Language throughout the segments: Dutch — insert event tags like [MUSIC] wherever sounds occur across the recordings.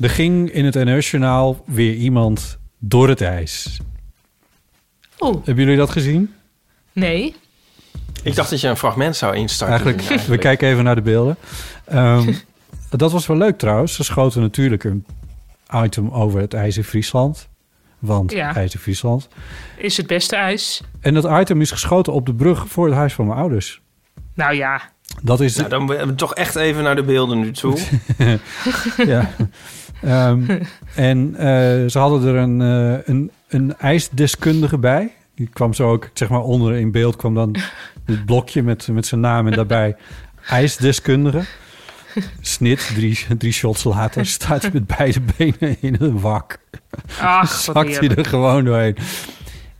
Er ging in het NOS-journaal weer iemand door het ijs. Oh, Hebben jullie dat gezien? nee. Ik dacht dat je een fragment zou instarten. Eigenlijk, we kijken even naar de beelden. Ehm, [LAUGHS] dat was wel leuk trouwens. Ze schoten natuurlijk een item over het ijs in Friesland. Want Ja. ijs in Friesland. Is het beste ijs? En dat item is geschoten op de brug voor het huis van mijn ouders. Nou ja. Dat is... Nou, dan toch echt even naar de beelden nu toe. [LAUGHS] [LAUGHS] ja. Ehm, [LAUGHS] en eh, ze hadden er een, eh, een, een ijsdeskundige bij. Die kwam zo ook, zeg maar, onder in beeld kwam dan [LAUGHS] het blokje met, met zijn naam en daarbij ijsdeskundige. Snit, drie, drie shots later, staat hij met beide benen in een wak. Ach, [LAUGHS] Zakt hij er gewoon doorheen.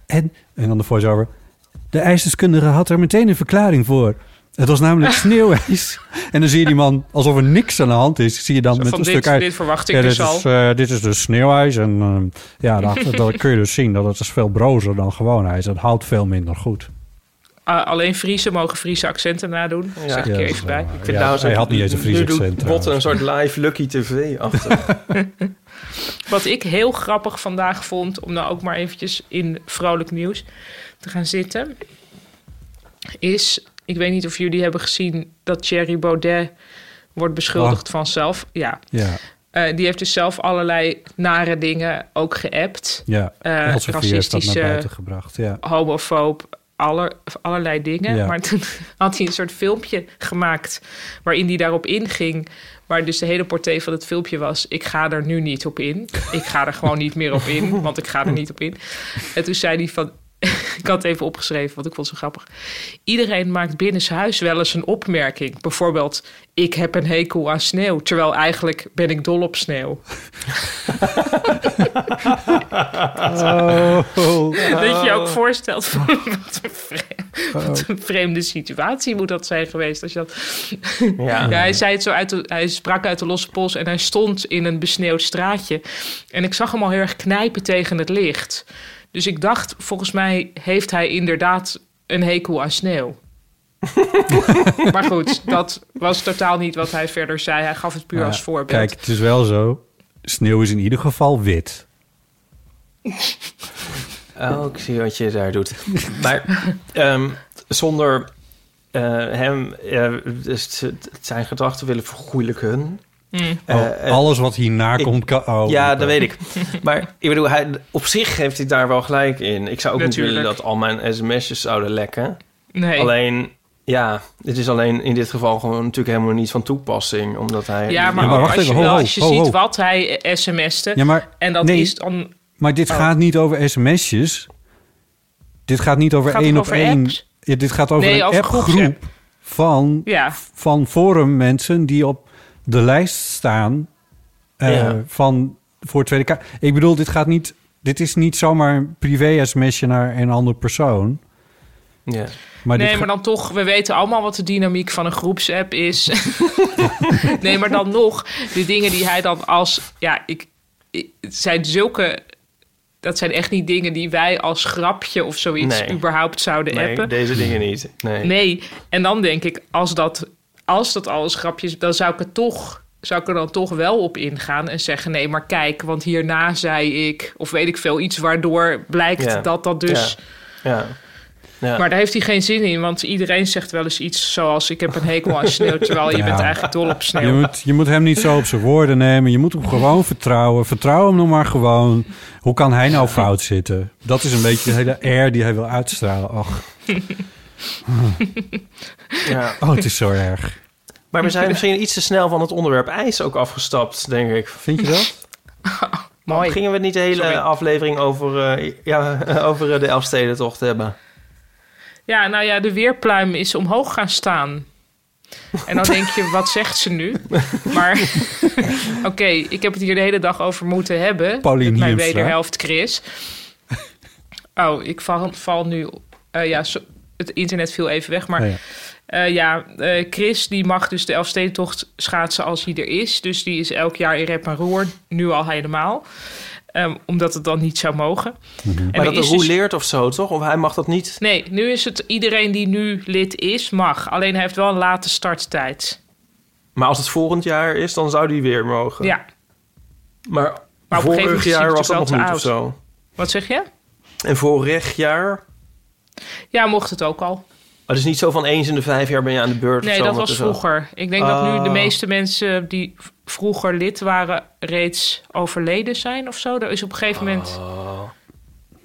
En, en dan de voice-over. De ijsdeskundige had er meteen een verklaring voor. Het was namelijk [LAUGHS] sneeuwijs. En dan zie je die man, alsof er niks aan de hand is, zie je dan Zo met een dit- stuk ijs. dit verwacht ik ja, dus dit al. Is, eh, dit is dus sneeuwijs. En eh, ja, dat, [LAUGHS] dat kun je dus zien dat het is veel brozer dan gewoon ijs. Het houdt veel minder goed. Alleen Friese mogen Friese accenten nadoen. Ja. zeg ik Ja, er even bij. Ik vind Ja, nou hij had niet eens een Fries nu doet accent, trouwens. een soort live Lucky TV achter. [LAUGHS] Wat ik heel grappig vandaag vond, om nou ook maar eventjes in vrolijk nieuws te gaan zitten, is, ik weet niet of jullie hebben gezien dat Thierry Baudet wordt beschuldigd van zelf, ja, Ja, eh, die heeft dus zelf allerlei nare dingen ook geappt. ja. Eh, dat naar racistische- buiten gebracht. Ja. homofoob, aller, allerlei dingen. Ja. Maar toen [LAUGHS] had hij een soort filmpje gemaakt waarin hij daarop inging. Waar dus de hele portée van het filmpje was: Ik ga er nu niet op in. Ik ga er gewoon niet meer op in, want ik ga er niet op in. En toen zei hij van. [LAUGHS] Ik had het even opgeschreven, want ik vond het zo grappig. Iedereen maakt binnenshuis wel eens een opmerking. Bijvoorbeeld, ik heb een hekel aan sneeuw. Terwijl eigenlijk ben ik dol op sneeuw. Oh, Dat je je ook voorstelt van wat een, vre- wat een vreemde situatie moet dat zijn geweest. Als je dat... Ja. ja, hij zei het zo uit de, hij sprak uit de losse pols en hij stond in een besneeuwd straatje. En ik zag hem al heel erg knijpen tegen het licht. Dus ik dacht, volgens mij heeft hij inderdaad een hekel aan sneeuw. [LAUGHS] maar goed, dat was totaal niet wat hij verder zei. Hij gaf het puur Ja, als voorbeeld. Kijk, het is wel zo. Sneeuw is in ieder geval wit. [LAUGHS] Oh, ik zie wat je daar doet. Maar ehm, zonder eh, hem eh, dus zijn gedachten willen vergoeilijken. Mm. Eh, Oh, eh, alles wat hierna ik- komt kan... Oh, ja, dat weet ik. [LAUGHS] Maar ik bedoel, hij, op zich heeft hij daar wel gelijk in. Ik zou ook niet willen dat al mijn sms'jes zouden lekken. Nee. Alleen, ja, het is alleen in dit geval gewoon natuurlijk helemaal niet van toepassing. Omdat hij... Ja, maar, Ja, maar wacht als, je, even, ho, ho, als je ho, ziet ho. wat hij sms'te... Ja, maar, en dat nee, is dan... maar dit Oh. gaat niet over sms'jes. Dit gaat niet over Gaat één op over één. apps? Ja, dit gaat over Nee, een over appgroep groepsapp. van, Ja, van forummensen die op de lijst staan eh, Ja. van voor Tweede Kamer. Ik bedoel, dit gaat niet. Dit is niet zomaar een privé-sms'je naar een andere persoon. Ja. Maar nee, maar dan toch... We weten allemaal wat de dynamiek van een groepsapp is. [LAUGHS] nee, maar dan nog... De dingen die hij dan als... Ja, ik, ik- het zijn zulke... Dat zijn echt niet dingen die wij als grapje of zoiets Nee. überhaupt zouden Nee, appen. deze dingen niet. Nee. Nee, en dan denk ik, als dat, als dat alles grapjes, dan zou ik het toch, zou ik er dan toch wel op ingaan en zeggen: nee, maar kijk, want hierna zei ik, of weet ik veel, iets waardoor blijkt Ja. dat dat dus. Ja. ja. Maar daar heeft hij geen zin in, want iedereen zegt wel eens iets zoals: ik heb een hekel aan sneeuw, terwijl je Ja. bent eigenlijk dol op je, sneeuw. moet, je moet hem niet zo op zijn woorden nemen. Je moet hem gewoon vertrouwen. Vertrouw hem nog maar gewoon. Hoe kan hij nou fout zitten? Dat is een beetje de hele air die hij wil uitstralen. Och, [LAUGHS] ja. oh het is zo erg. Maar we [LAUGHS] zijn misschien iets te snel van het onderwerp ijs ook afgestapt, denk ik. Vind je dat? [LAUGHS] Mooi. Gingen we niet de hele Sorry. aflevering over, eh, ja, [LAUGHS] over eh, de Elfstedentocht hebben? Ja, nou ja, de weerpluim is omhoog gaan staan. En dan denk je, wat zegt ze nu? Maar oké, ik heb het hier de hele dag over moeten hebben. Met mijn Hiemstra. wederhelft Chris. Oh, ik val, val nu... eh, ja, het internet viel even weg, maar... Oh ja. Eh, ja, eh, Chris die mag dus de Elfstedentocht schaatsen als hij er is. Dus die is elk jaar in rep en roer, nu al helemaal. Ehm, omdat het dan niet zou mogen. En Maar dat is er dus- leert of zo, toch? Of hij mag dat niet? Nee, nu is het iedereen die nu lid is, mag. Alleen hij heeft wel een late starttijd. Maar als het volgend jaar is, dan zou die weer mogen. Ja, Maar, Maar vorig jaar was dat nog niet of zo. wat zeg je? En vorig jaar... Ja, mocht het ook al. Het is niet zo van eens in de vijf jaar ben je aan de beurt. of Nee, zo, dat was vroeger. Ik denk dat nu de Oh. meeste mensen die vroeger lid waren... reeds overleden zijn of zo. Er is op een gegeven moment... Oh.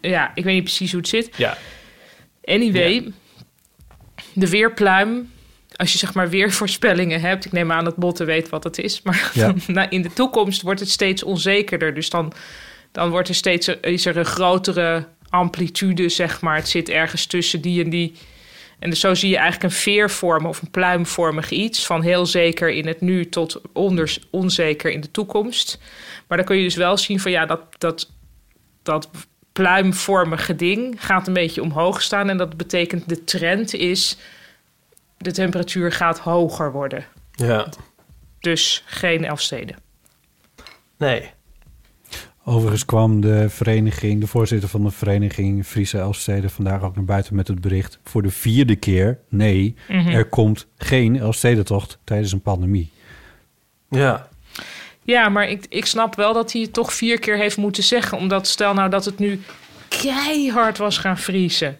Ja, ik weet niet precies hoe het zit. Ja. Anyway, de weerpluim. Als je zeg maar weervoorspellingen hebt, ik neem aan dat Botte weet wat het is, maar Ja. [LAUGHS] nou, in de toekomst wordt het steeds onzekerder. Dus dan, dan wordt er steeds is er een grotere amplitude, zeg maar. Het zit ergens tussen die en die. En dus zo zie je eigenlijk een veervorm of een pluimvormig iets. Van heel zeker in het nu tot onder, onzeker in de toekomst. Maar dan kun je dus wel zien van ja, dat, dat, dat pluimvormige ding gaat een beetje omhoog staan. En dat betekent de trend is de temperatuur gaat hoger worden. Ja. Dus geen Elfsteden. Nee. Overigens kwam de vereniging, de voorzitter van de vereniging Friese Elfsteden vandaag ook naar buiten met het bericht voor de vierde keer: nee, Mhm. er komt geen Elfstedentocht tijdens een pandemie. Ja. Ja, maar ik, ik snap wel dat hij het toch vier keer heeft moeten zeggen. Omdat stel nou dat het nu keihard was gaan vriezen.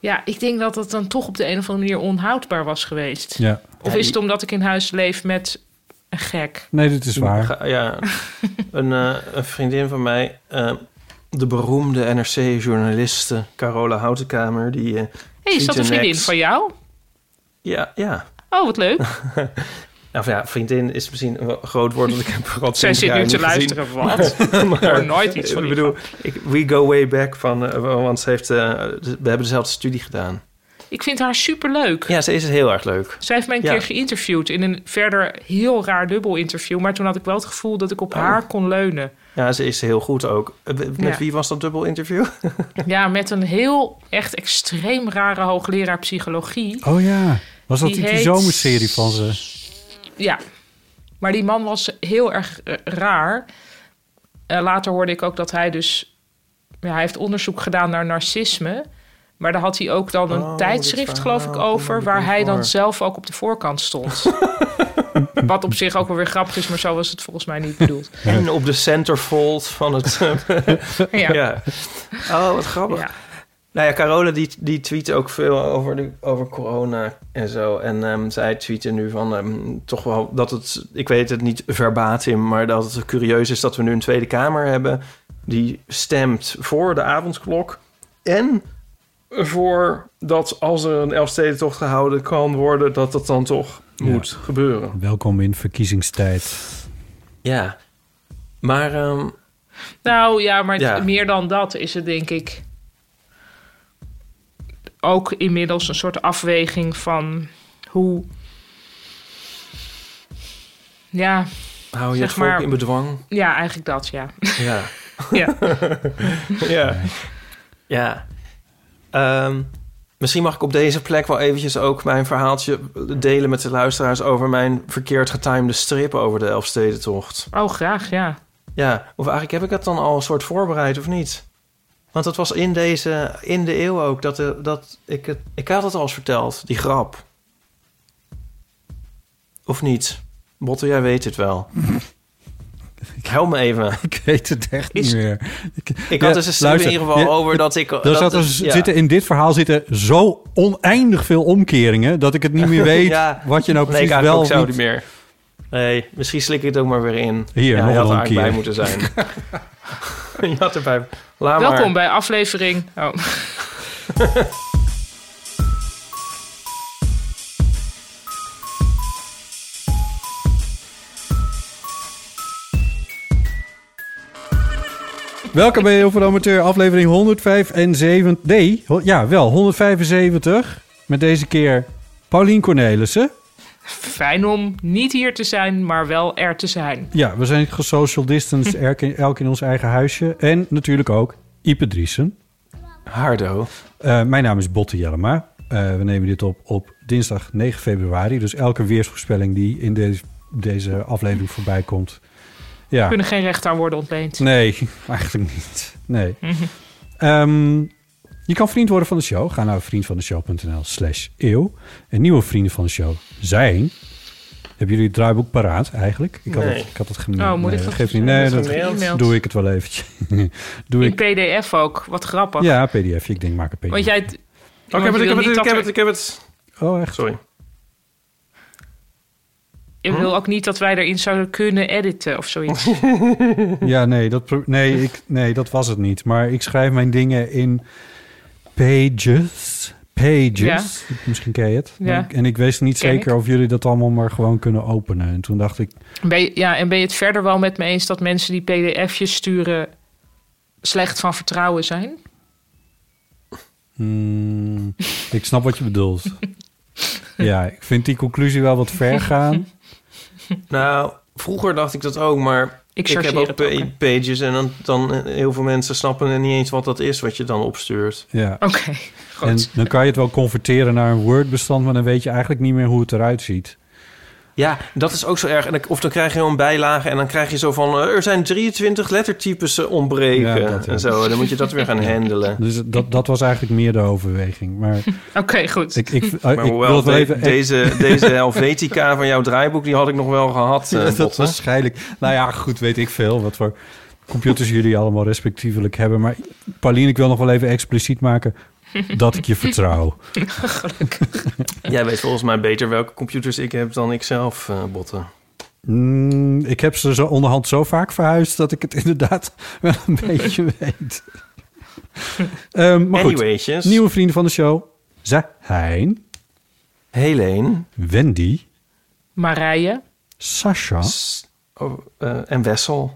Ja, ik denk dat het dan toch op de een of andere manier onhoudbaar was geweest. Ja, Of is het omdat ik in huis leef met een gek? nee, dit is waar. Ja. [LAUGHS] een, eh, een vriendin van mij, eh, de beroemde NRC-journaliste Carola Houtenkamer, die... eh, hey, is dat een vriendin Next. van jou? ja, ja. Oh, wat leuk. [LAUGHS] Of ja, vriendin is misschien een groot woord, want ik heb haar al Zij 20 zit nu te luisteren. Wat? [LAUGHS] Ik hoor nooit iets van ik bedoel, ik, we go way back van, want ze heeft, eh, we hebben dezelfde studie gedaan. Ik vind haar superleuk. Ja, ze is heel erg leuk. Zij heeft mij een Ja. keer geïnterviewd in een verder heel raar dubbel interview. Maar toen had ik wel het gevoel dat ik op Oh. haar kon leunen. Ja, ze is heel goed ook. Eh, Met Ja. wie was dat dubbel interview? [LAUGHS] Ja, met een heel echt extreem rare hoogleraar psychologie. Oh ja, was dat Die die, die heet- zomerserie van ze? Ja, maar die man was heel erg raar. Eh, later hoorde ik ook dat hij dus... Ja, hij heeft onderzoek gedaan naar narcisme. Maar daar had hij ook dan een Oh, tijdschrift, geloof ik, verhaal over... waar hij dan zelf ook op de voorkant stond. [LAUGHS] Wat op zich ook wel weer grappig is, maar zo was het volgens mij niet bedoeld. [LAUGHS] En op de centerfold van het... [LAUGHS] Ja. ja. Oh, wat grappig. Ja. Nou ja, Carola die, die tweet ook veel over, de, over corona en zo. En ehm, zij tweette nu van ehm, toch wel dat het... Ik weet het niet verbatim, maar dat het curieus is dat we nu een Tweede Kamer hebben... die stemt voor de avondklok en voor dat als er een Elfstedentocht gehouden kan worden... dat dat dan toch Ja. moet gebeuren. Welkom in verkiezingstijd. Ja. Maar ehm, Nou ja, maar Ja. meer dan dat is het denk ik ook inmiddels een soort afweging van hoe. Ja, hou je Zeg het volk maar- in bedwang? ja, eigenlijk dat, ja. Ja. [LAUGHS] ja. ja. Ja. Ehm, misschien mag ik op deze plek wel eventjes ook mijn verhaaltje delen met de luisteraars over mijn verkeerd getimede strip over de Elfstedentocht. Oh, graag, ja. Ja, of eigenlijk heb ik het dan al een soort voorbereid of niet? Want het was in deze, in de eeuw ook, dat, de, dat ik het, ik had het al eens verteld, die grap. Of niet? Botte, jij weet het wel. [LAUGHS] Help me even. [LAUGHS] Ik weet het echt Is- niet meer. Ik Ja, had dus een luister, in ieder geval ja, over dat ik... Er dat, zat ja. zitten, in dit verhaal zitten zo oneindig veel omkeringen... dat ik het niet meer [LAUGHS] weet Ja. wat je nou Nee, precies ik wel zo niet- meer. Nee, misschien slik ik het ook maar weer in. Hier, ja, nog je had een er eigenlijk bij keer. moeten zijn. [LAUGHS] je had erbij... Laat Welkom maar. bij aflevering. Oh. Welkom bij Heel veel Amateur, aflevering 175. Nee, ja, wel 175. Met deze keer Paulien Cornelissen. Fijn om niet hier te zijn, maar wel er te zijn. Ja, we zijn gesocial distanced, [LAUGHS] elk in, elk in ons eigen huisje. En natuurlijk ook Ipe Driessen. Hardo. Eh, mijn naam is Botte Jellema. Eh, we nemen dit op op dinsdag 9 februari. Dus elke weersvoorspelling die in deze, deze aflevering voorbij komt. Ja, Kunnen geen recht aan worden ontleend. nee, [LAUGHS] eigenlijk niet. Nee. Ehm, je kan vriend worden van de show. Ga naar vriendvandeshow.nl slash eeuw. En nieuwe vrienden van de show zijn... Hebben jullie het draaiboek paraat eigenlijk? Ik had Nee. het, ik had het gemaild. Oh, moet ik nee, dat geeft niet. Nee, Dat gemaild. doe ik het wel eventjes. [LAUGHS] doe In ik. PDF ook. Wat grappig. Ja, pdf. Ik denk, maak een pdf. Want jij... Oh, ik heb het, ik heb het, ik heb het, ik heb het. Oh, echt? Sorry. Je wil ook niet dat wij erin zouden kunnen editen of zoiets. [LAUGHS] Ja, nee dat, nee, ik, nee, dat was het niet. Maar ik schrijf mijn dingen in pages. Pages. Misschien ken je het. Ja. Ik- En ik wist niet Ken zeker ik. of jullie dat allemaal maar gewoon kunnen openen. En toen dacht ik, Ben je, ja, en ben je het verder wel met me eens dat mensen die pdf'jes sturen slecht van vertrouwen zijn? hmm, ik snap wat je bedoelt. [LAUGHS] ja, ik vind die conclusie wel wat ver gaan. [LAUGHS] Nou, vroeger dacht ik dat ook, maar Ik ik, heb ook pages en dan, dan eh, heel veel mensen snappen niet eens wat dat is wat je dan opstuurt. Ja. Oké, goed. En dan kan je het wel converteren naar een Word-bestand, maar dan weet je eigenlijk niet meer hoe het eruit ziet. Ja, dat is ook zo erg. En dan- Of dan krijg je een bijlage en dan krijg je zo van... eh, er zijn 23 lettertypes eh, ontbreken Ja, dat, ja. en zo. Dan moet je dat weer gaan [LAUGHS] handelen. Dus dat, dat was eigenlijk meer de overweging. Maar [LAUGHS] Oké, goed. ik, ik, ik, Maar hoewel, de- even... deze, deze Helvetica van jouw draaiboek... die had ik nog wel gehad, [LAUGHS] eh, Ja, dat waarschijnlijk. Nou ja, goed, weet ik veel wat voor computers jullie allemaal respectievelijk hebben. Maar Paulien, ik wil nog wel even expliciet maken dat ik je vertrouw. Jij weet volgens mij beter welke computers ik heb dan ik zelf, eh Botte. Mm, ik heb ze zo onderhand zo vaak verhuisd dat ik het inderdaad [LAUGHS] wel een beetje weet. Ehm, maar goed, nieuwe vrienden van de show. Zijn Helene. Wendy, Marije. Sascha. S- oh, eh, en Wessel.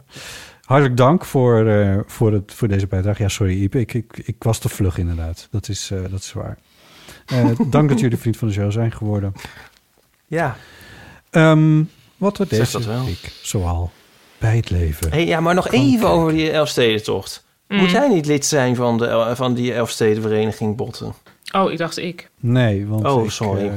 Hartelijk dank voor, eh, voor, het, voor deze bijdrage. Ja, sorry Ipe, ik, ik, ik was te vlug inderdaad. Dat is, eh, dat is waar. Eh, dank dat jullie vriend van de show zijn geworden. Ja. Ehm, wat we Zeg deze dat wel. week zoal bij het leven. Hey, ja, maar nog even kijken. over die Elfstedentocht. Mm. Moet jij niet lid zijn van, de, van die Elfstedenvereniging Botten? Oh, ik dacht ik. Nee, want Oh, ik, sorry.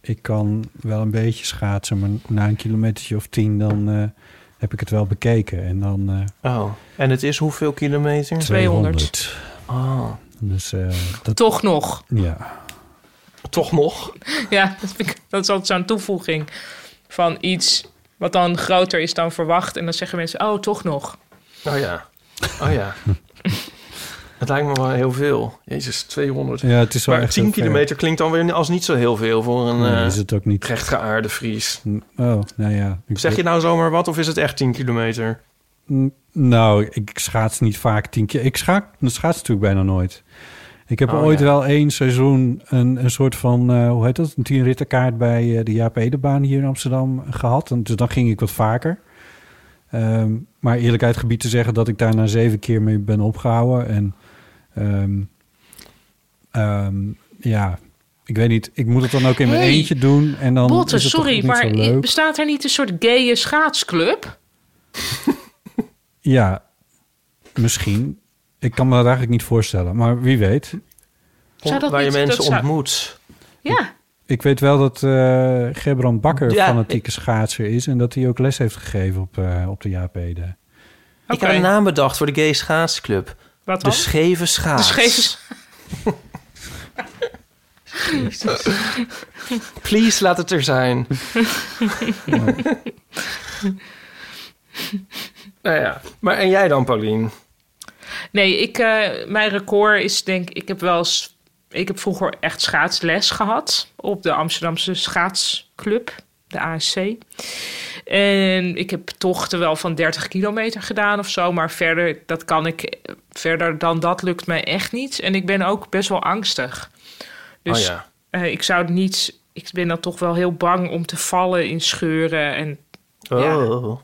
ik kan wel een beetje schaatsen, maar na een kilometertje of tien dan eh, heb ik het wel bekeken. En dan eh Oh, en het is hoeveel kilometer? 200. Oh, Dus eh, dat, Toch nog. ja. toch nog? [LAUGHS] Ja, dat, vind ik, dat is altijd zo'n toevoeging van iets wat dan groter is dan verwacht. En dan zeggen mensen, oh, toch nog. Oh ja. Oh ja. [LAUGHS] het lijkt me wel heel veel. Jezus, 200. ja, het is wel maar echt 10 heel ver. kilometer klinkt dan weer als niet zo heel veel voor een Nee, eh is het ook niet. rechtgeaarde Fries. Oh, nou ja. Zeg je nou zomaar wat of is het echt 10 kilometer? Nou, ik schaats niet vaak tien keer. Ik schaats, schaats natuurlijk bijna nooit. Ik heb Oh, ooit ja. wel één seizoen een, een soort van, eh, hoe heet dat, een tien rittenkaart bij eh, de Jaap Edebaan hier in Amsterdam gehad. En dus dan ging ik wat vaker. Ehm, maar eerlijkheid gebied te zeggen dat ik daar na zeven keer mee ben opgehouden. En ehm, ehm, ja, ik weet niet. Ik moet het dan ook in mijn Hey, eentje doen. En dan Botte, is het toch sorry, niet maar zo leuk. bestaat er niet een soort gaye schaatsclub? [LAUGHS] Ja, misschien. Ik kan me dat eigenlijk niet voorstellen, maar wie weet. Zou dat Waar je niet- mensen dat zou- ontmoet. Ja, Ik weet wel dat eh Gerbrand Bakker Ja, fanatieke schaatser is... en dat hij ook les heeft gegeven op, eh, op de Jaapede. Ik heb een naam bedacht voor de gay schaatsclub. Wat De dan? Scheve De Schaats. scheve- [LAUGHS] Please, laat het er zijn. [LAUGHS] nou ja. Maar en jij dan, Paulien? Nee, ik, eh, mijn record is denk ik... heb wel eens... Ik heb vroeger echt schaatsles gehad op de Amsterdamse schaatsclub, de ASC. En ik heb tochten wel van 30 kilometer gedaan of zo. Maar verder, dat kan ik, verder dan dat lukt mij echt niet. En ik ben ook best wel angstig. Dus oh ja. eh, ik zou niet... Ik ben dan toch wel heel bang om te vallen in scheuren. En ja. Oh.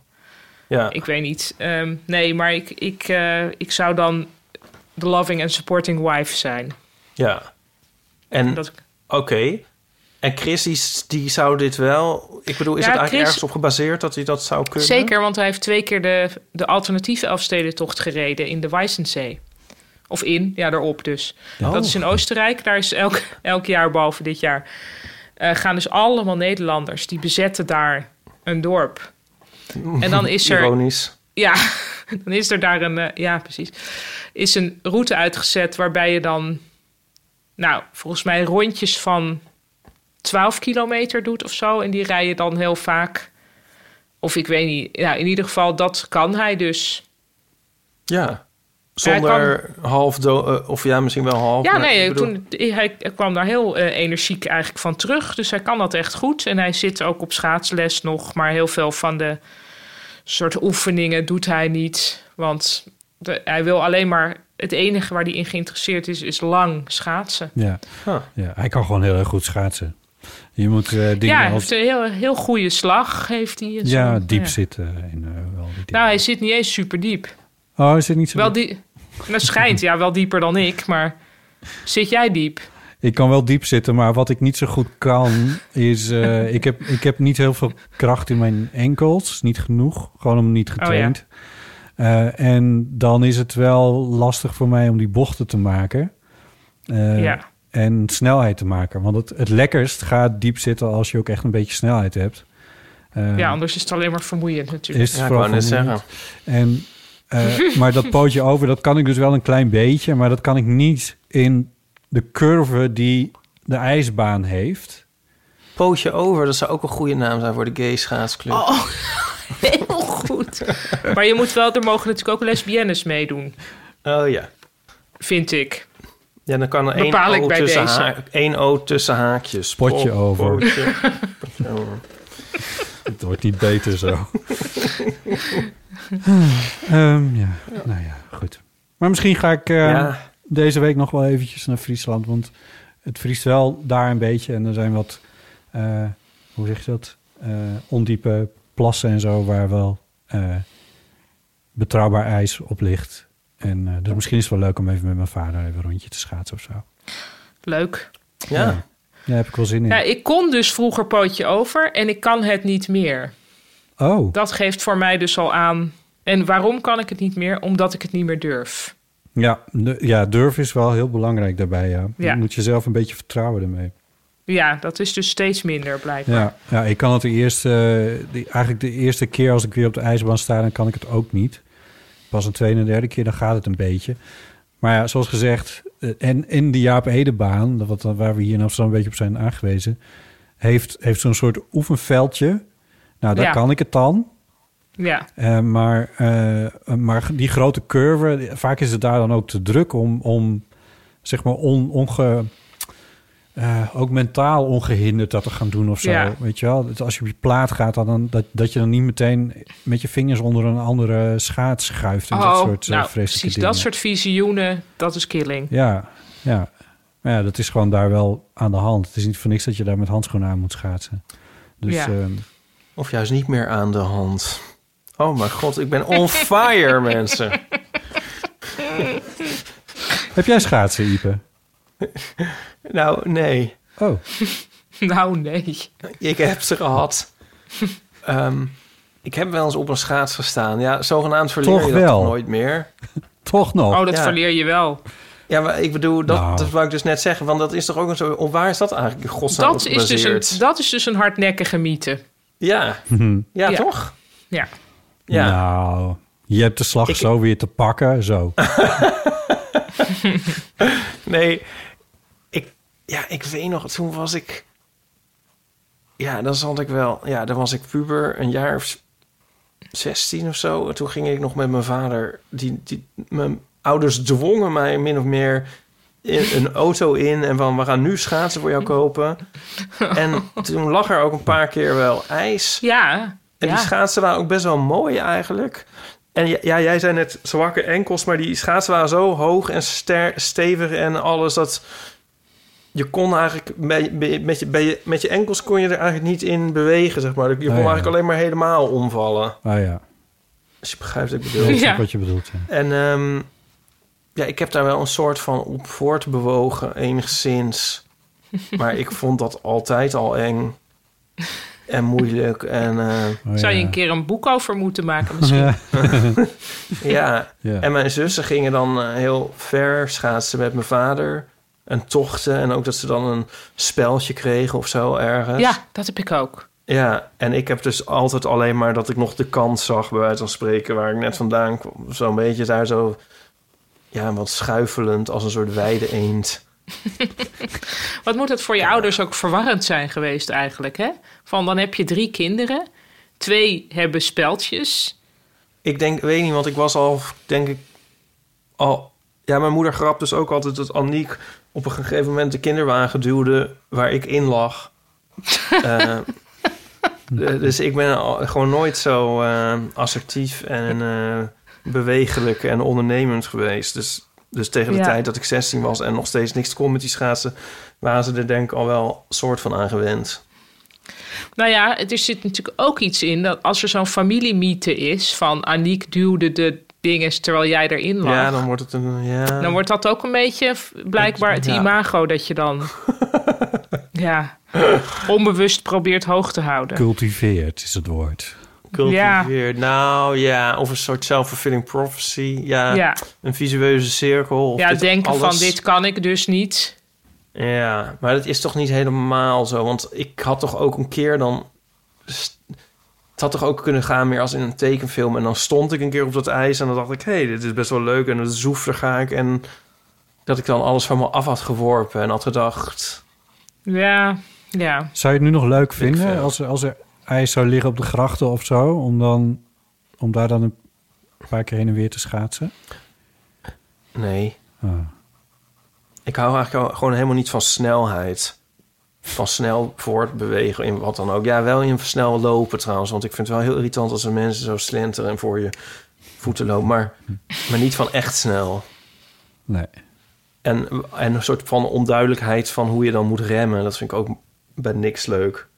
Ja. ik weet niet. Ehm, nee, maar ik, ik, eh, ik zou dan de loving and supporting wife zijn. ja. En Dat, oké. En Chris, die, die zou dit wel... Ik bedoel, is Ja, het eigenlijk Chris- ergens op gebaseerd dat hij dat zou kunnen? Zeker, want hij heeft twee keer de, de alternatieve Elfstedentocht gereden in de Weissensee. Of in, ja, daarop dus. Oh. Dat is in Oostenrijk. Daar is elk, elk jaar, behalve dit jaar, eh, gaan dus allemaal Nederlanders. Die bezetten daar een dorp. En dan is er... Ironisch. Ja, [LAUGHS] dan is er daar een... eh, ja, precies. Is een route uitgezet waarbij je dan... Nou, volgens mij rondjes van 12 kilometer doet of zo. En die rij je dan heel vaak. Of ik weet niet. Ja, in ieder geval, dat kan hij dus. Ja. Zonder half do eh, of ja, misschien wel half. Ja, nee, bedoel- toen, hij kwam daar heel eh, energiek eigenlijk van terug. Dus hij kan dat echt goed. En hij zit ook op schaatsles nog. Maar heel veel van de soort oefeningen doet hij niet. Want de- hij wil alleen maar... Het enige waar hij in geïnteresseerd is, is lang schaatsen. Ja. Huh. ja, hij kan gewoon heel erg goed schaatsen. Je moet eh, dingen ja, hij als... heeft een heel, heel goede slag. Heeft hij en zo. Ja, diep Ja. zitten. En, eh, wel die. Nou, hij zit niet eens super diep. Oh, is het niet zo Wel diep? die, dat schijnt, ja, wel dieper dan ik. Maar zit jij diep? Ik kan wel diep zitten, maar wat ik niet zo goed kan is... eh, [LAUGHS] ik, heb, ik heb niet heel veel kracht in mijn enkels. Niet genoeg. Gewoon om niet getraind. Eh, en dan is het wel lastig voor mij om die bochten te maken. Ja. En snelheid te maken. Want het, het lekkerst gaat diep zitten als je ook echt een beetje snelheid hebt. Eh, ja, anders is het alleen maar vermoeiend natuurlijk. is het Ja, ik zeggen. En, eh, [LAUGHS] maar dat pootje over, dat kan ik dus wel een klein beetje. Maar dat kan ik niet in de curve die de ijsbaan heeft. Pootje over, dat zou ook een goede naam zijn voor de gay schaatsclub. Oh, [LAUGHS] heel goed. Maar je moet wel, er mogen natuurlijk ook lesbiennes meedoen, Oh ja. vind ik. Ja, dan kan er één O, bij tussen deze. ha- één O tussen haakjes. Potje Po- over. Pootje, potje over. [LAUGHS] Het wordt niet beter zo. [LAUGHS] Ehm, ja, nou ja, goed. Maar misschien ga ik eh, Ja, deze week nog wel eventjes naar Friesland. Want het vriest wel daar een beetje. En er zijn wat, eh, hoe zeg je dat? Eh, ondiepe plassen en zo waar wel eh, betrouwbaar ijs op ligt. En eh, dus misschien is het wel leuk om even met mijn vader even een rondje te schaatsen of zo. Leuk. ja. Ja. Daar heb ik wel zin in. Ja, ik kon dus vroeger pootje over en ik kan het niet meer. Oh, Dat geeft voor mij dus al aan. En waarom kan ik het niet meer? Omdat ik het niet meer durf. ja, ja, durf is wel heel belangrijk daarbij. Ja. Ja. Je moet jezelf een beetje vertrouwen ermee. Ja, dat is dus steeds minder blijkbaar. Ja, ja, ik kan het de eerste, de, eigenlijk de eerste keer als ik weer op de ijsbaan sta, dan kan ik het ook niet. Pas een tweede en derde keer, dan gaat het een beetje. Maar ja, zoals gezegd, eh, en in de Jaap Edebaan, dat wat, waar we hier in Amsterdam een beetje op zijn aangewezen, heeft, heeft zo'n soort oefenveldje. Nou, daar Ja. kan ik het dan. Ja, Eh, maar, eh, maar die grote curve, vaak is het daar dan ook te druk om, om zeg maar, on, onge, eh, ook mentaal ongehinderd dat te gaan doen of zo. Ja. Weet je wel? Dat Als je op je plaat gaat, dan, dan, dat, dat je dan niet meteen met je vingers onder een andere schaats schuift. En dat soort eh, nou, vreselijke precies. dingen. Dat soort visioenen, dat is killing. Ja, ja. Maar ja, dat is gewoon daar wel aan de hand. Het is niet voor niks dat je daar met handschoenen aan moet schaatsen. Dus Ja. ehm, Of juist niet meer aan de hand. Oh mijn god, ik ben on fire, [LAUGHS] mensen. heb jij schaatsen, Ipe? [LAUGHS] Nou, nee. Oh, [LAUGHS] Nou, nee. Ik heb ze gehad. [LAUGHS] Ehm, ik heb wel eens op een schaats gestaan. Ja, zogenaamd verleer Toch je dat toch nooit meer. [LAUGHS] toch nog. Oh, dat Ja. verleer je wel. Ja, maar ik bedoel, dat, Nou. dat wou ik dus net zeggen. Want dat is toch ook een zo... Of waar is dat eigenlijk godsnaam Dat is, dus een, dat is dus een hardnekkige mythe. Ja, Mhm. ja, Ja. toch? Ja. Ja. Nou, je hebt de slag Ik- zo weer te pakken, zo. Nee, ja, ik weet nog, toen was ik... Ja, dan zat ik wel... Ja, dan was ik puber, een jaar of 16 of zo. En toen ging ik nog met mijn vader... Die, die, mijn ouders dwongen mij min of meer in een auto in... en van, we gaan nu schaatsen voor jou kopen. [LAUGHS] En toen lag er ook een paar keer wel ijs. Ja. En ja. die schaatsen waren ook best wel mooi eigenlijk. En ja, ja, jij zei net zwakke enkels, maar die schaatsen waren zo hoog en ster, stevig en alles dat je kon eigenlijk met, met, met, je, bij je, met je enkels kon je er eigenlijk niet in bewegen, zeg maar. Je kon ja. eigenlijk alleen maar helemaal omvallen. Ah ja, Als je begrijpt wat ik bedoel. Ja. wat je bedoelt. Ja. En ehm, ja, ik heb daar wel een soort van op voortbewogen, enigszins. [LAUGHS] maar ik vond dat altijd al eng en moeilijk. En eh, Oh, Zou je een keer een boek over moeten maken misschien? Ja. [LAUGHS] ja, Ja. en mijn zussen gingen dan eh, heel ver schaatsen met mijn vader. En tochten. En ook dat ze dan een speltje kregen of zo ergens. Ja, dat heb ik ook. Ja, en ik heb dus altijd alleen maar dat ik nog de kant zag, bij wijze van spreken, waar ik net vandaan kwam. Zo'n beetje daar zo, ja, wat schuifelend als een soort weide eend. [LAUGHS] Wat moet het voor je ouders ook verwarrend zijn geweest eigenlijk, hè? Van dan heb je drie kinderen. Twee hebben speltjes. Ik denk, weet niet, want ik was al, denk ik, al... Ja, mijn moeder grapt dus ook altijd dat Aniek op een gegeven moment de kinderwagen duwde waar ik in lag. [LAUGHS] Eh, de- dus ik ben al- gewoon nooit zo eh, assertief en eh, bewegelijk en ondernemend geweest. Dus, dus tegen de Ja. tijd dat ik 16 was en nog steeds niks kon met die schaatsen... waren ze er denk ik al wel soort van aan gewend. Nou ja, er zit natuurlijk ook iets in dat als er zo'n familiemythe is van Aniek duwde de dingen terwijl jij erin lag. Ja, dan wordt het een... Ja. Dan wordt dat ook een beetje blijkbaar het Ja. imago dat je dan [LAUGHS] ja, onbewust probeert hoog te houden. Cultiveert is het woord. Cultiveerd. Nou ja, of een soort self-fulfilling prophecy. Ja, Ja, een visueuze cirkel. Of ja denken alles. van dit kan ik dus niet. Ja, maar dat is toch niet helemaal zo. Want ik had toch ook een keer dan... Het had toch ook kunnen gaan meer als in een tekenfilm. En dan stond ik een keer op dat ijs en dan dacht ik... hé, hey, dit is best wel leuk en het zoef, daar ga ik. En dat ik dan alles van me af had geworpen en had gedacht... Ja, ja. Zou je het nu nog leuk vinden als er, als er ijs zou liggen op de grachten of zo? Om, dan, om daar dan een paar keer heen en weer te schaatsen? Nee, Ah. ik hou eigenlijk gewoon helemaal niet van snelheid. Van snel voortbewegen in wat dan ook. Ja, wel in snel lopen trouwens. Want ik vind het wel heel irritant als er mensen zo slenteren en voor je voeten lopen. Maar, maar niet van echt snel. Nee. En, en een soort van onduidelijkheid van hoe je dan moet remmen. Dat vind ik ook bij niks leuk.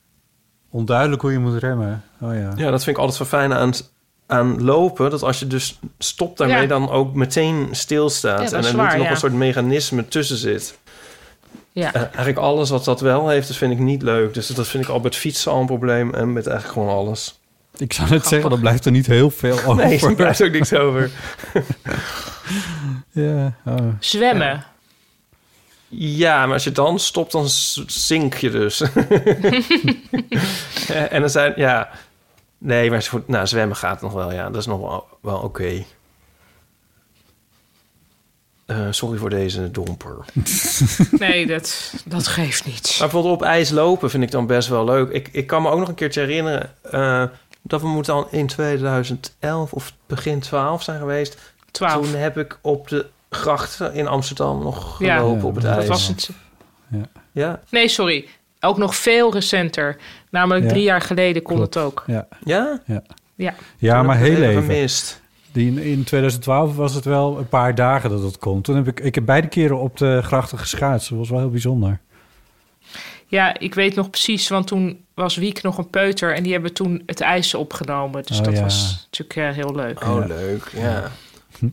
Onduidelijk hoe je moet remmen. Oh ja. Ja, dat vind ik altijd zo fijn aan, aan lopen. Dat als je dus stopt daarmee, Ja. dan ook meteen stilstaat. Ja, en er niet nog ja. een soort mechanisme tussen zit. Ja. Eh, eigenlijk alles wat dat wel heeft, dat vind ik niet leuk. Dus dat vind ik al met fietsen al een probleem. En met eigenlijk gewoon alles. Ik zou net zeggen, er blijft er niet heel veel [LAUGHS] over. Nee, daar blijft ook niks over. [LAUGHS] Ja, oh. Zwemmen. Ja, maar als je dan stopt, dan zink je dus. [LAUGHS] Eh, en dan zijn, ja... Nee, maar nou, zwemmen gaat nog wel, ja. Dat is nog wel, wel oké. Eh, sorry voor deze domper. [LAUGHS] Nee, dat, dat geeft niet. Maar bijvoorbeeld op ijs lopen vind ik dan best wel leuk. Ik, ik kan me ook nog een keertje herinneren... eh, dat we moeten dan in 2011 of begin 12 zijn geweest. Twaalf. Toen heb ik op de grachten in Amsterdam nog Ja. gelopen Ja, op het dat ijs. Dat was het. Ja, Nee, sorry. Ook nog veel recenter. Namelijk Ja. drie jaar geleden kon Klopt. het ook. ja. ja? Ja. ja, maar heel even. gemist. Die in, in 2012 was het wel een paar dagen dat het kon. Toen heb ik, ik heb beide keren op de grachten geschaatst. Dat was wel heel bijzonder. Ja, ik weet nog precies, want toen was Wiek nog een peuter en die hebben toen het ijs opgenomen. Dus Oh, dat ja. was natuurlijk eh, heel leuk. Oh, Ja. leuk, ja.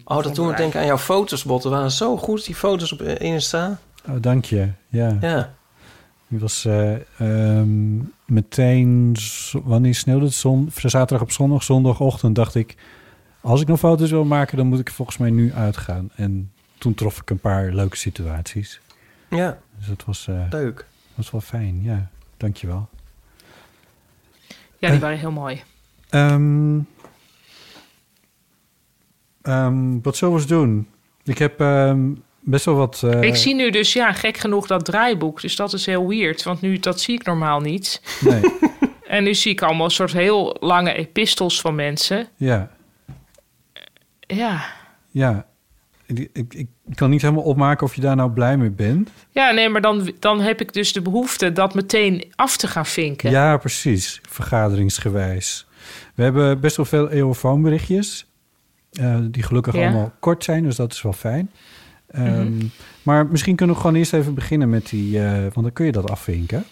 Oh, dat toen ik denk aan jouw foto's, Botte. waren zo goed, die foto's op Insta. Oh, dank je. Ja. Ja. Die was eh, ehm, meteen... Wanneer sneeuwde het? Zon, zaterdag op zondag, zondagochtend dacht ik... Als ik nog foto's wil maken, dan moet ik volgens mij nu uitgaan. En toen trof ik een paar leuke situaties. Ja, Dus dat was, eh, leuk. was wel fijn. Ja, dank je wel. Ja, die waren heel mooi. Ehm, ehm, wat zullen we eens doen? Ik heb ehm, best wel wat... eh, ik zie nu dus, ja, gek genoeg dat draaiboek. Dus dat is heel weird, want nu, dat zie ik normaal niet. Nee, [LAUGHS] En nu zie ik allemaal een soort heel lange epistels van mensen. ja, Ja. ja. Ik, ik, kan niet helemaal opmaken of je daar nou blij mee bent. Ja, nee, maar dan, dan heb ik dus de behoefte dat meteen af te gaan vinken. Ja, precies. Vergaderingsgewijs. We hebben best wel veel eeuwenfoonberichtjes. eh die gelukkig Ja. allemaal kort zijn, dus dat is wel fijn. Ehm, Mhm. Maar misschien kunnen we gewoon eerst even beginnen met die... eh, want dan kun je dat afvinken.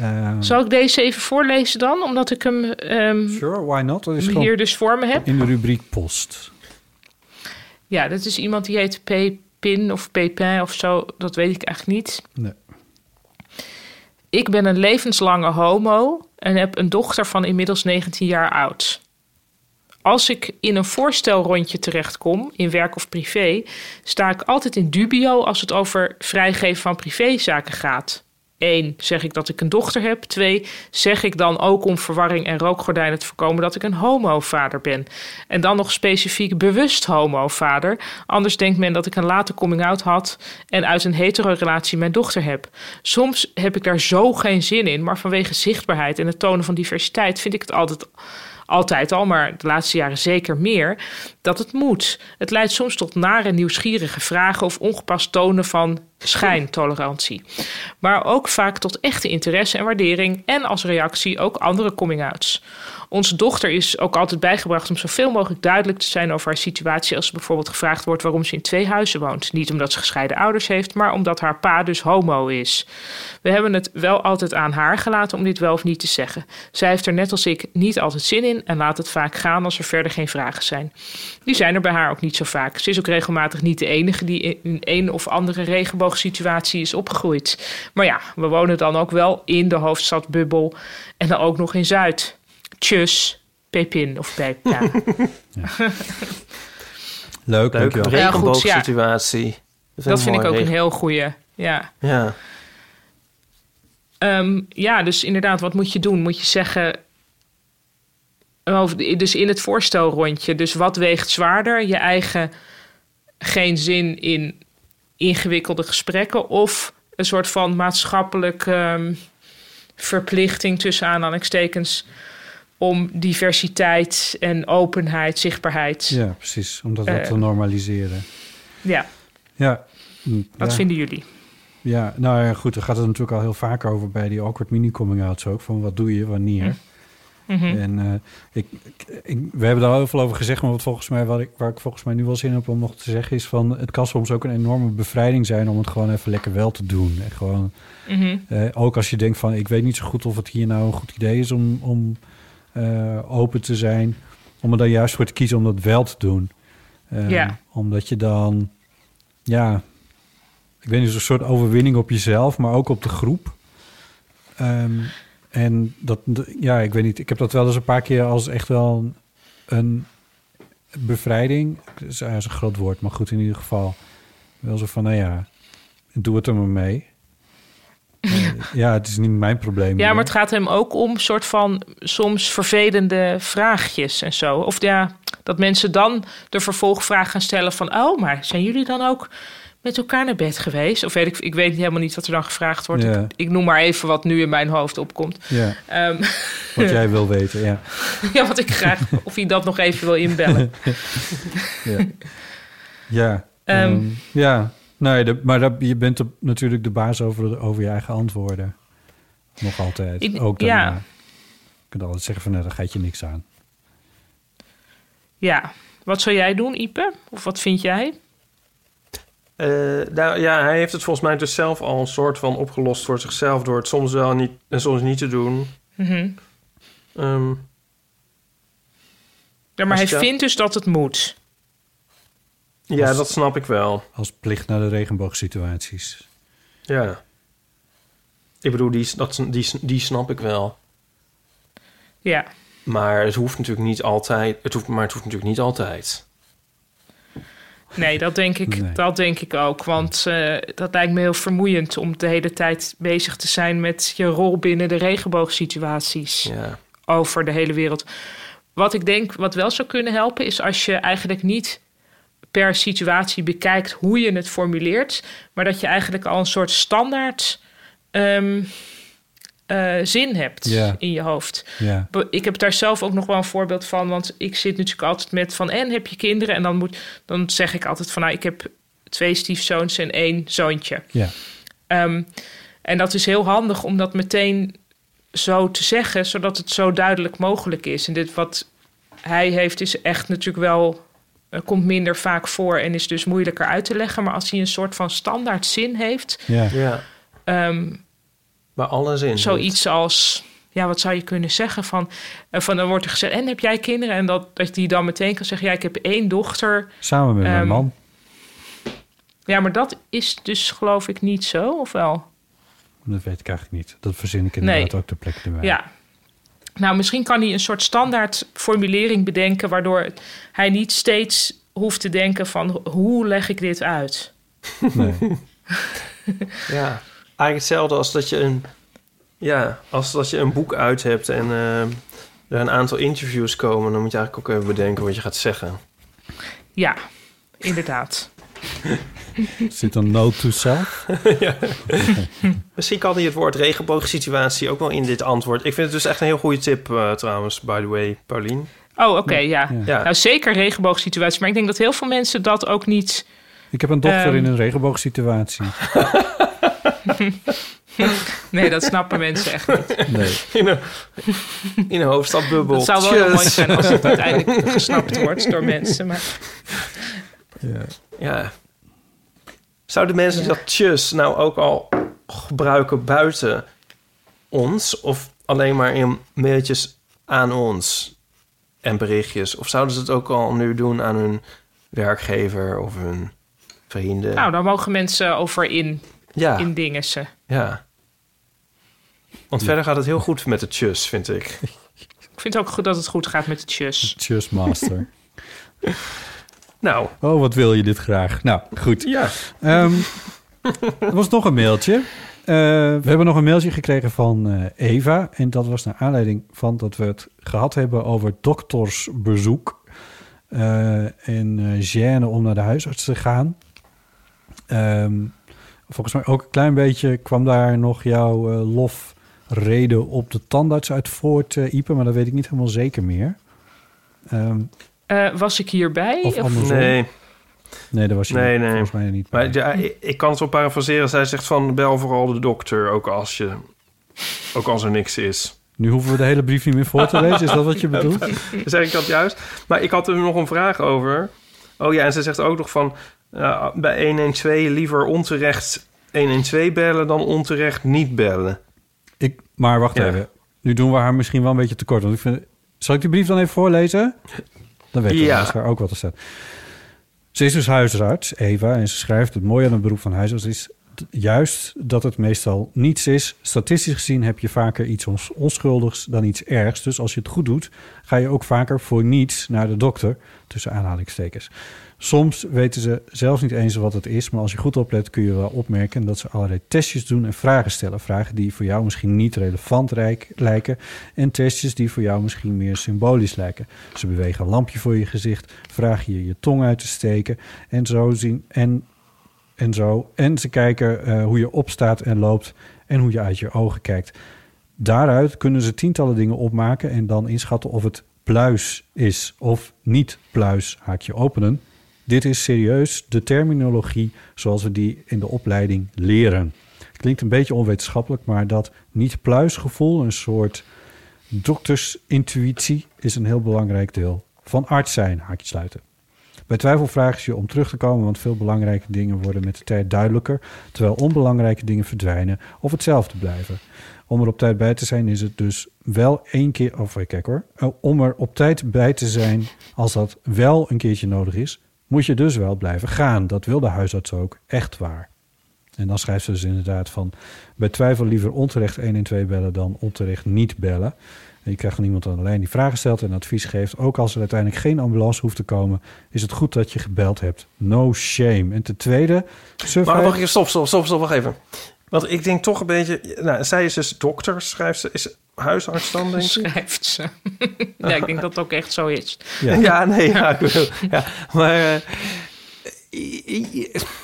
Ehm, Zal ik deze even voorlezen dan? Omdat ik hem ehm, Sure, why not? Dat is hier dus voor me heb. in de rubriek post. Ja, dat is iemand die heet Pepin of Pepin of zo. Dat weet ik eigenlijk niet. Nee. Ik ben een levenslange homo en heb een dochter van inmiddels 19 jaar oud. Als ik in een voorstelrondje terechtkom, in werk of privé, sta ik altijd in dubio als het over vrijgeven van privézaken gaat. 1. Zeg ik dat ik een dochter heb. 2. Zeg ik dan ook om verwarring en rookgordijnen te voorkomen dat ik een homovader ben. En dan nog specifiek bewust homovader. Anders denkt men dat ik een late coming-out had en uit een hetero-relatie mijn dochter heb. Soms heb ik daar zo geen zin in, maar vanwege zichtbaarheid en het tonen van diversiteit vind ik het altijd altijd al, maar de laatste jaren zeker meer, dat het moet. Het leidt soms tot nare nieuwsgierige vragen of ongepast tonen van schijntolerantie. Maar ook vaak tot echte interesse en waardering en als reactie ook andere coming-outs. Onze dochter is ook altijd bijgebracht om zoveel mogelijk duidelijk te zijn over haar situatie als bijvoorbeeld gevraagd wordt waarom ze in twee huizen woont. Niet omdat ze gescheiden ouders heeft, maar omdat haar pa dus homo is. We hebben het wel altijd aan haar gelaten om dit wel of niet te zeggen. Zij heeft er net als ik niet altijd zin in en laat het vaak gaan als er verder geen vragen zijn. Die zijn er bij haar ook niet zo vaak. Ze is ook regelmatig niet de enige die in een of andere regenboogsituatie is opgegroeid. Maar ja, we wonen dan ook wel in de hoofdstadbubbel en dan ook nog in Zuid. Tjus, Pepin of Peppa. [LAUGHS] Leuk, Leuke dankjewel. Ja, regenboogsituatie. Dat vind ik ook een heel goeie. Ja. Ja. Ehm, ja, dus inderdaad, wat moet je doen? Moet je zeggen. over- Dus in het voorstelrondje. Dus wat weegt zwaarder? Je eigen geen zin in ingewikkelde gesprekken. Of een soort van maatschappelijk ehm, verplichting tussen aanhalingstekens. Om diversiteit en openheid, zichtbaarheid. Ja. Ja, precies. Om dat wat Eh. te normaliseren. Ja. Mm, Wat ja. vinden jullie? Ja, nou ja, goed, daar gaat het natuurlijk al heel vaak over bij die awkward mini-coming-outs ook. Van wat doe je, wanneer? Mhm. En eh, ik, ik, we hebben daar heel veel over gezegd, maar wat volgens mij, wat ik, waar ik volgens mij nu wel zin heb om nog te zeggen, is van het kan soms ook een enorme bevrijding zijn om het gewoon even lekker wel te doen. En gewoon, Mhm. eh, ook als je denkt van ik weet niet zo goed of het hier nou een goed idee is om, om eh, open te zijn, om er dan juist voor te kiezen om dat wel te doen. Ja. Omdat je dan, ja, ik weet niet, een soort overwinning op jezelf, maar ook op de groep. Ehm, en dat, ja, ik weet niet, ik heb dat wel eens een paar keer als echt wel een, een bevrijding. Dat is, een groot woord, maar goed in ieder geval. Wel zo van, nou ja, doe het er maar mee. [LAUGHS] Eh, ja, het is niet mijn probleem. Ja, meer. maar het gaat hem ook om soort van soms vervelende vraagjes en zo. Of ja, dat mensen dan de vervolgvraag gaan stellen van... oh, maar zijn jullie dan ook met elkaar naar bed geweest? Of weet ik, ik weet helemaal niet wat er dan gevraagd wordt. Ja. Ik, ik noem maar even wat nu in mijn hoofd opkomt. Ja, Ehm, wat jij [LAUGHS] wil weten, ja. ja, wat ik graag... of hij dat nog even wil inbellen. Ja, ja, Ehm. ehm, ja. Nee, de, maar dat, je bent de- natuurlijk de baas over, over je eigen antwoorden. Nog altijd. Ik- ook ja. daarna. Je kunt altijd zeggen van, nee, daar gaat je niks aan. Ja, wat zou jij doen, Ipe? Of wat vind jij? Eh, nou ja, hij heeft het volgens mij dus zelf al een soort van opgelost voor zichzelf... door het soms wel niet en soms niet te doen. Mhm. Ehm, Ja, maar hij vindt dus dat het moet. ja, Als- dat snap ik wel. Als plicht naar de regenboogsituaties. Ja. Ik bedoel, die, dat, die, die snap ik wel. Ja, Maar het hoeft natuurlijk niet altijd. Het hoeft, maar het hoeft natuurlijk niet altijd. Nee, dat denk ik, Nee. dat denk ik ook. Want eh, dat lijkt me heel vermoeiend om de hele tijd bezig te zijn met je rol binnen de regenboogsituaties Ja. over de hele wereld. Wat ik denk, wat wel zou kunnen helpen, is als je eigenlijk niet per situatie bekijkt hoe je het formuleert, maar dat je eigenlijk al een soort standaard ehm, eh, zin hebt in je hoofd. Ik heb daar zelf ook nog wel een voorbeeld van. Want ik zit natuurlijk altijd met van... en heb je kinderen? En dan, moet, dan zeg ik altijd van... nou, ik heb twee stiefzoons en één zoontje. ja, Ehm, en dat is heel handig om dat meteen zo te zeggen... zodat het zo duidelijk mogelijk is. En dit wat hij heeft is echt natuurlijk wel... eh, komt minder vaak voor en is dus moeilijker uit te leggen. Maar als hij een soort van standaard zin heeft... ja. ja. Maar alles in. Zoiets als, ja, wat zou je kunnen zeggen? Van, eh, van dan wordt er gezegd, en heb jij kinderen? En dat, dat die dan meteen kan zeggen, ja, ik heb één dochter. Samen met mijn Ehm, man. Ja, maar dat is dus geloof ik niet zo, of wel? Dat weet ik eigenlijk niet. Dat verzin ik Nee. inderdaad ook ter plekke erbij. Ja. Nou, misschien kan hij een soort standaard formulering bedenken... waardoor hij niet steeds hoeft te denken van... hoe leg ik dit uit? Nee. [LAUGHS] Ja, eigenlijk hetzelfde als dat je een, ja, als dat je een boek uit hebt en eh, er een aantal interviews komen, dan moet je eigenlijk ook even bedenken wat je gaat zeggen. Ja, inderdaad. [LAUGHS] Zit een note to self? [LAUGHS] Misschien kan hij het woord regenboogsituatie ook wel in dit antwoord. Ik vind het dus echt een heel goede tip eh, trouwens, by the way, Paulien. Oh, oké, ja. Ja. Nou, zeker regenboogsituatie. Maar ik denk dat heel veel mensen dat ook niet... Ik heb een dochter Ehm. in een regenboogsituatie. [LAUGHS] [LAUGHS] Nee, dat snappen mensen echt niet. Nee. In een, in een hoofdstadbubbel. Dat zou wel heel mooi zijn als het uiteindelijk gesnapt wordt door mensen. Maar Ja. Ja. Zouden mensen dat tjus nou ook al gebruiken buiten ons? Of alleen maar in mailtjes aan ons en berichtjes? Of zouden ze het ook al nu doen aan hun werkgever of hun vrienden? nou, daar mogen mensen over in, ja, in dingen ze. ja. Want verder gaat het heel goed met de tjus, vind ik. [LAUGHS] Ik vind ook goed dat het goed gaat met de tjus. Cheers, master. [LAUGHS] Nou, Oh, wat wil je dit graag? Nou, goed. ja. Ehm, er was nog een mailtje. Eh, we hebben nog een mailtje gekregen van eh, Eva. En dat was naar aanleiding van dat we het gehad hebben over doktersbezoek. eh, en eh gêne om naar de huisarts te gaan. Ehm, volgens mij ook een klein beetje kwam daar nog jouw eh, lofrede op de tandarts uit voort, eh, Ipe. Maar dat weet ik niet helemaal zeker meer. Ehm, Eh, was ik hierbij? of Of- andersom. Nee, Nee, dat was je Nee, nee. volgens mij niet. maar ja, ik, ik kan het wel parafraseren. Zij zegt van bel vooral de dokter, ook als, je, ook als er niks is. Nu hoeven we de hele brief niet meer voor te lezen. Is dat wat je [LAUGHS] bedoelt? [LAUGHS] zeg ik dat juist? Maar ik had er nog een vraag over. Oh ja, en ze zegt ook nog van... eh, bij 112 liever onterecht 112 bellen dan onterecht niet bellen. Ik, maar wacht Ja. even. Nu doen we haar misschien wel een beetje tekort. Want ik vind, zal ik die brief dan even voorlezen? Dan weet je Ja. ja. ook wat er staat. Ze is dus huisarts, Eva, en ze schrijft... het mooie aan het beroep van huisarts is juist dat het meestal niets is. Statistisch gezien heb je vaker iets ons- onschuldigs dan iets ergs. Dus als je het goed doet, ga je ook vaker voor niets naar de dokter. Tussen aanhalingstekens. Soms weten ze zelfs niet eens wat het is, maar als je goed oplet kun je wel opmerken dat ze allerlei testjes doen en vragen stellen. Vragen die voor jou misschien niet relevant lijken en testjes die voor jou misschien meer symbolisch lijken. Ze bewegen een lampje voor je gezicht, vragen je je tong uit te steken en zo zien en, en zo. En ze kijken eh, hoe je opstaat en loopt en hoe je uit je ogen kijkt. Daaruit kunnen ze tientallen dingen opmaken en dan inschatten of het pluis is of niet pluis, haakje openen. Dit is serieus de terminologie zoals we die in de opleiding leren. Klinkt een beetje onwetenschappelijk, maar dat niet-pluisgevoel, een soort doktersintuïtie, is een heel belangrijk deel van arts zijn, haakje sluiten. Bij twijfel vragen ze je om terug te komen, want veel belangrijke dingen worden met de tijd duidelijker, terwijl onbelangrijke dingen verdwijnen of hetzelfde blijven. Om er op tijd bij te zijn is het dus wel één keer, of kijk hoor, Oh, om er op tijd bij te zijn als dat wel een keertje nodig is, moet je dus wel blijven gaan. Dat wil de huisarts ook, echt waar. En dan schrijft ze dus inderdaad van... bij twijfel liever onterecht 112 bellen dan onterecht niet bellen. En je krijgt van iemand dan alleen die vragen stelt en advies geeft. Ook als er uiteindelijk geen ambulance hoeft te komen... is het goed dat je gebeld hebt. No shame. En ten tweede... Maar wacht even, stop, stop, stop, stop, wacht even. Want ik denk toch een beetje... Nou, zij is dus dokter, schrijft ze. Is huisarts dan, denk ik? Schrijft ze. [LAUGHS] ja, ik denk dat het ook echt zo is. Ja. Ja, [LAUGHS] nee, ja, ja. Maar eh,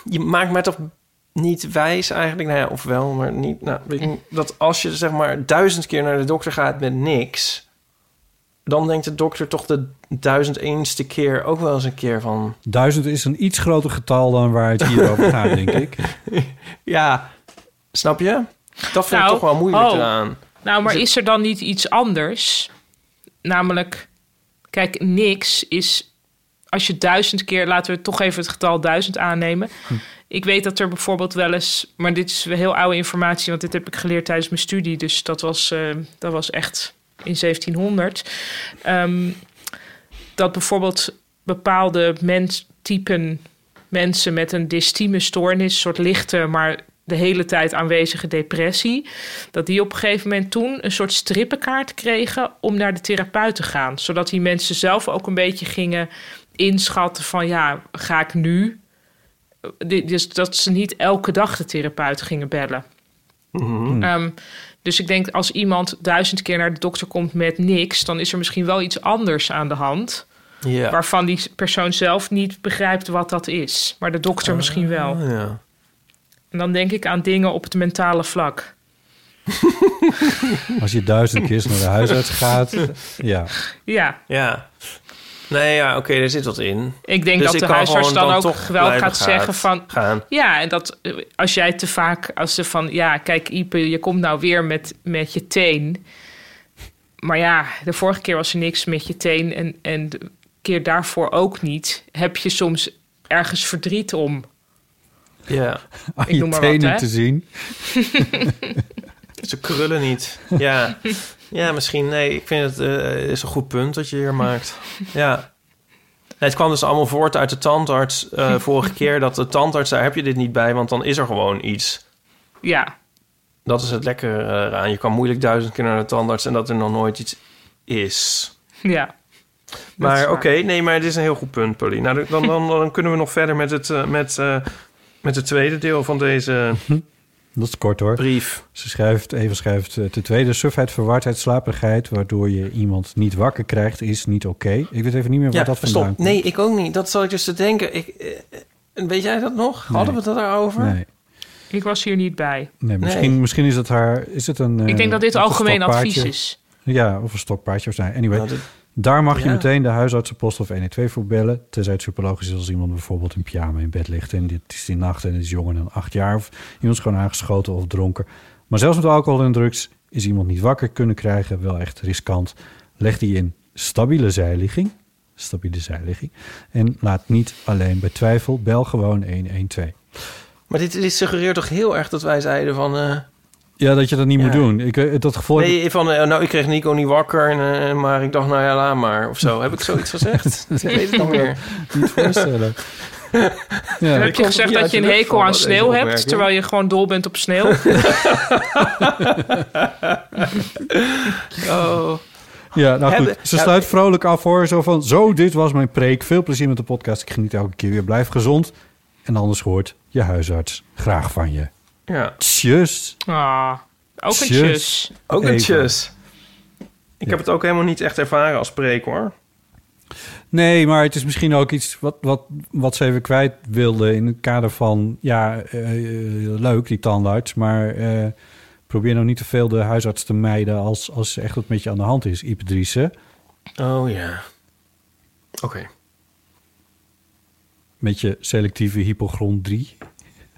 je, maakt mij toch niet wijs eigenlijk, nou ja, of wel, maar niet, nou, weet ik niet, dat als je zeg maar duizend keer naar de dokter gaat met niks, dan denkt de dokter toch de duizend eenste keer ook wel eens een keer van, Duizend is een iets groter getal dan waar het hier over gaat, denk ik. [LAUGHS] ja, snap je? Dat vind ik Nou, toch wel moeilijk oh. eraan. Nou, maar is er dan niet iets anders? Namelijk, kijk, niks is... Als je duizend keer, laten we toch even het getal duizend aannemen. Ik weet dat er bijvoorbeeld wel eens... Maar dit is heel oude informatie, want dit heb ik geleerd tijdens mijn studie. Dus dat was, eh, dat was echt in 1700. Ehm, dat bijvoorbeeld bepaalde menstypen mensen met een dystieme stoornis... soort lichte, maar de hele tijd aanwezige depressie, dat die op een gegeven moment toen een soort strippenkaart kregen om naar de therapeut te gaan. Zodat die mensen zelf ook een beetje gingen inschatten van ja, ga ik nu? Dus dat ze niet elke dag de therapeut gingen bellen. Ehm, dus ik denk als iemand duizend keer naar de dokter komt met niks, dan is er misschien wel iets anders aan de hand. Waarvan die persoon zelf niet begrijpt wat dat is. Maar de dokter misschien wel. Ja. En dan denk ik aan dingen op het mentale vlak. [LAUGHS] Als je duizend keer naar de huisarts gaat, ja. Ja, Ja. Nee, ja, oké, er zit wat in. ik denk Dus dat ik de huisarts dan, dan ook wel gaat zeggen van... Gaan. Ja, en dat eh, als jij te vaak, als ze van... Ja, kijk Ipe, je komt nou weer met, met je teen. Maar ja, de vorige keer was er niks met je teen. En, en de keer daarvoor ook niet. Heb je soms ergens verdriet om? Ja. [LAUGHS] Aan Ik je noem maar wat, tenen hè? te zien. [LAUGHS] Ze krullen niet. Ja. Ja, misschien. Nee, ik vind het eh, is een goed punt dat je hier maakt. Ja. Het kwam dus allemaal voort uit de tandarts eh, [LAUGHS] vorige keer. Dat de tandarts, daar heb je dit niet bij, want dan is er gewoon iets. Ja, Dat is het lekker eh, eraan. Je kan moeilijk duizend keer naar de tandarts en dat er nog nooit iets is. ja. Maar oké, nee, maar het is een heel goed punt, Polly. Nou, dan, dan, dan kunnen we nog verder met het, eh, met, eh, met het tweede deel van deze Dat is kort hoor. brief. Ze schrijft, even schrijft, eh, ten tweede, sufheid, verwardheid, slaperigheid, waardoor je iemand niet wakker krijgt, is niet oké. Ik weet even niet meer waar Ja, dat vandaan stop. komt. Nee, ik ook niet. Dat zal ik dus te denken. Ik, eh, eh, weet jij dat nog? Nee. Hadden we het daarover? Nee, Ik was hier niet bij. nee, misschien, Nee. misschien is het haar, is het een... ik denk dat dit een algemeen advies is. Ja, of een stokpaardje of zo. Anyway, Nou, dit- daar mag je meteen de huisartsenpost of 112 voor bellen. Tenzij het superlogisch is als iemand bijvoorbeeld in pyjama in bed ligt... en dit is die nacht en het is jonger dan acht jaar... of iemand is gewoon aangeschoten of dronken. Maar zelfs met alcohol en drugs is iemand niet wakker kunnen krijgen. Wel echt riskant. Leg die in stabiele zijligging. Stabiele zijligging. En laat niet alleen bij twijfel. Bel gewoon 112. Maar dit, dit suggereert toch heel erg dat wij zeiden van... eh, Ja, dat je dat niet Ja. moet doen. Ik, weet- dat gevoel nee, van, eh, nou, ik kreeg Nico niet wakker, en, eh, maar ik dacht, nou ja, laat maar. Of zo. Heb ik zoiets [LAUGHS] gezegd? ik weet het niet meer. niet voorstellen. [LAUGHS] Ja, heb je gezegd dat je een hekel aan sneeuw hebt... terwijl je gewoon dol bent op sneeuw. [LAUGHS] Oh. Ja, nou goed. Ze sluit vrolijk af hoor. Zo van, zo, dit was mijn preek. Veel plezier met de podcast. Ik geniet elke keer weer. Blijf gezond. En anders hoort je huisarts graag van je. Ja, Tjus. Ah, ook een Tjus. ook een Even. tjus. Ik Ja. heb het ook helemaal niet echt ervaren als preek, hoor. Nee, maar het is misschien ook iets wat, wat, wat ze even kwijt wilde... in het kader van, ja, eh, eh, leuk, die tandarts... maar eh, probeer nou niet te veel de huisarts te mijden... als, als echt wat met je aan de hand is, Ipe Driessen. Oh ja. Oké. Met je selectieve hypochron 3.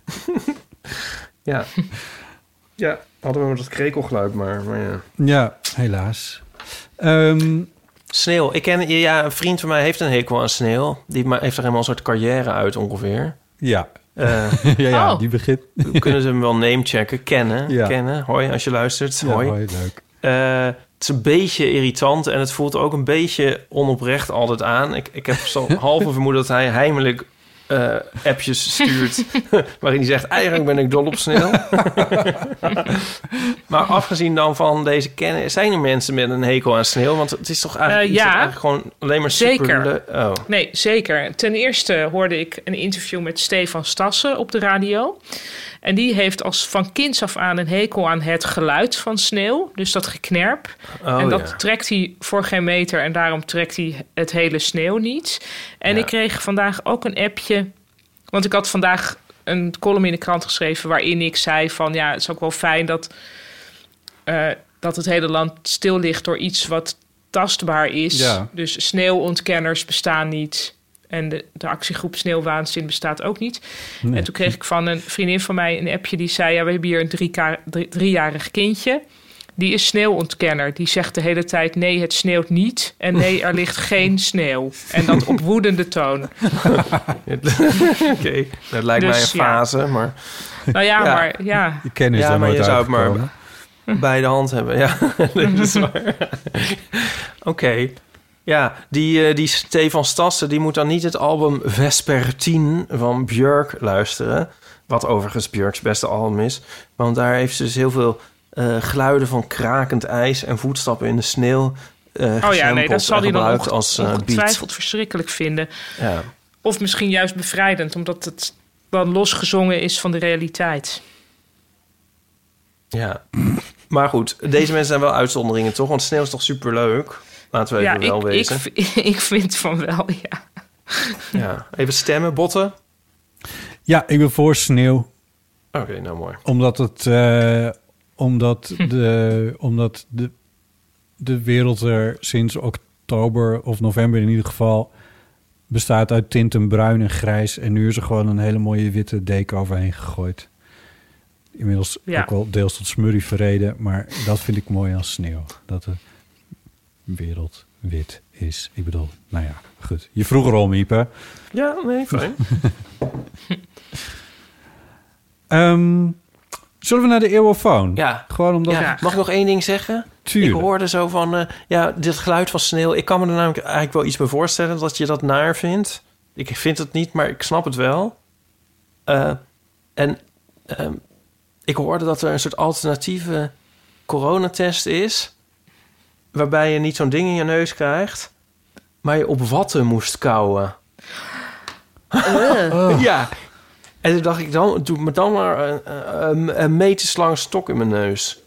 [LAUGHS] Ja. [LAUGHS] ja, hadden we met dat krekelgeluid maar. maar ja. Ja, helaas. Ehm, Sneeuw. Ik ken, ja, een vriend van mij heeft een hekel aan sneeuw. Die ma- heeft er helemaal een soort carrière uit ongeveer. ja. Eh, [LAUGHS] ja, ja, Oh. die begint... we kunnen ze hem wel namechecken. Kennen. Ja. Kennen. Hoi, als je luistert. Ja, Hoi. hoi, leuk. Eh, het is een beetje irritant en het voelt ook een beetje onoprecht altijd aan. Ik, ik heb zo [LAUGHS] half een vermoeden dat hij heimelijk eh, appjes stuurt... [LAUGHS] waarin hij zegt, eigenlijk ben ik dol op sneeuw. [LAUGHS] maar afgezien dan van deze kennis... zijn er mensen met een hekel aan sneeuw? Want het is toch eigenlijk, Eh, eigenlijk gewoon alleen maar Zeker. super... le- Oh. Nee, zeker. Ten eerste hoorde ik een interview met Stefan Stassen op de radio. En die heeft als van kinds af aan een hekel aan het geluid van sneeuw. Dus dat geknerp. Oh, en dat ja. trekt hij voor geen meter en daarom trekt hij het hele sneeuw niet. En Ja. ik kreeg vandaag ook een appje. Want ik had vandaag een column in de krant geschreven waarin ik zei van ja, het is ook wel fijn dat, eh, dat het hele land stil ligt door iets wat tastbaar is. Ja. Dus sneeuwontkenners bestaan niet. En de, de actiegroep Sneeuwwaanzin bestaat ook niet. Nee. En toen kreeg ik van een vriendin van mij een appje die zei: Ja, we hebben hier een drie drie, driejarig kindje. Die is sneeuwontkenner. Die zegt de hele tijd: Nee, het sneeuwt niet. En nee, er [LAUGHS] ligt geen sneeuw. En dat op woedende toon. [LAUGHS] Oké, dat lijkt mij Dus, een ja. fase, maar Nou ja, Ja. maar ja. Die kennis Ja, maar je zou het maar- bij de hand hebben. Ja, nee, [LAUGHS] dat is waar. Oké. Ja, die, eh, die Stefan Stassen die moet dan niet het album Vespertine van Björk luisteren. Wat overigens Björks beste album is. Want daar heeft ze dus heel veel eh, geluiden van krakend ijs en voetstappen in de sneeuw. eh Oh ja, nee, dat zal hij dan onge- als ongetwijfeld verschrikkelijk vinden. Ja. Of misschien juist bevrijdend, omdat het dan losgezongen is van de realiteit. ja. Maar goed, deze mensen zijn wel uitzonderingen toch? Want sneeuw is toch superleuk? Laten we ja, even wel ik, wezen. ik, [LAUGHS] ik vind van wel, ja. Ja. Even stemmen, botten. Ja, ik ben voor sneeuw. Oké, nou mooi. Omdat het... eh, omdat de, omdat de, de wereld er sinds oktober of november in ieder geval... bestaat uit tinten bruin en grijs. En nu is er gewoon een hele mooie witte deken overheen gegooid. Inmiddels Ja. ook wel deels tot smurrie verreden. Maar dat vind ik mooi aan sneeuw. Dat de wereld wit is. Ik bedoel, nou ja, goed. Je vroeg erom, Ipe. Ja, nee, fijn. [LAUGHS] Ehm, zullen we naar de eeuwofoon? Ja. Gewoon omdat... ja. Mag ik nog één ding zeggen? Tuurlijk. Ik hoorde zo van, eh, ja, dit geluid van sneeuw. Ik kan me er namelijk eigenlijk wel iets bij voorstellen dat je dat naar vindt. Ik vind het niet, maar ik snap het wel. Eh, en ehm, ik hoorde dat er een soort alternatieve coronatest is. Waarbij je niet zo'n ding in je neus krijgt, maar je op watten moest kauwen. [LAUGHS] Ja. En toen dacht ik, dan doe me dan maar een, een, een meterslange stok in mijn neus.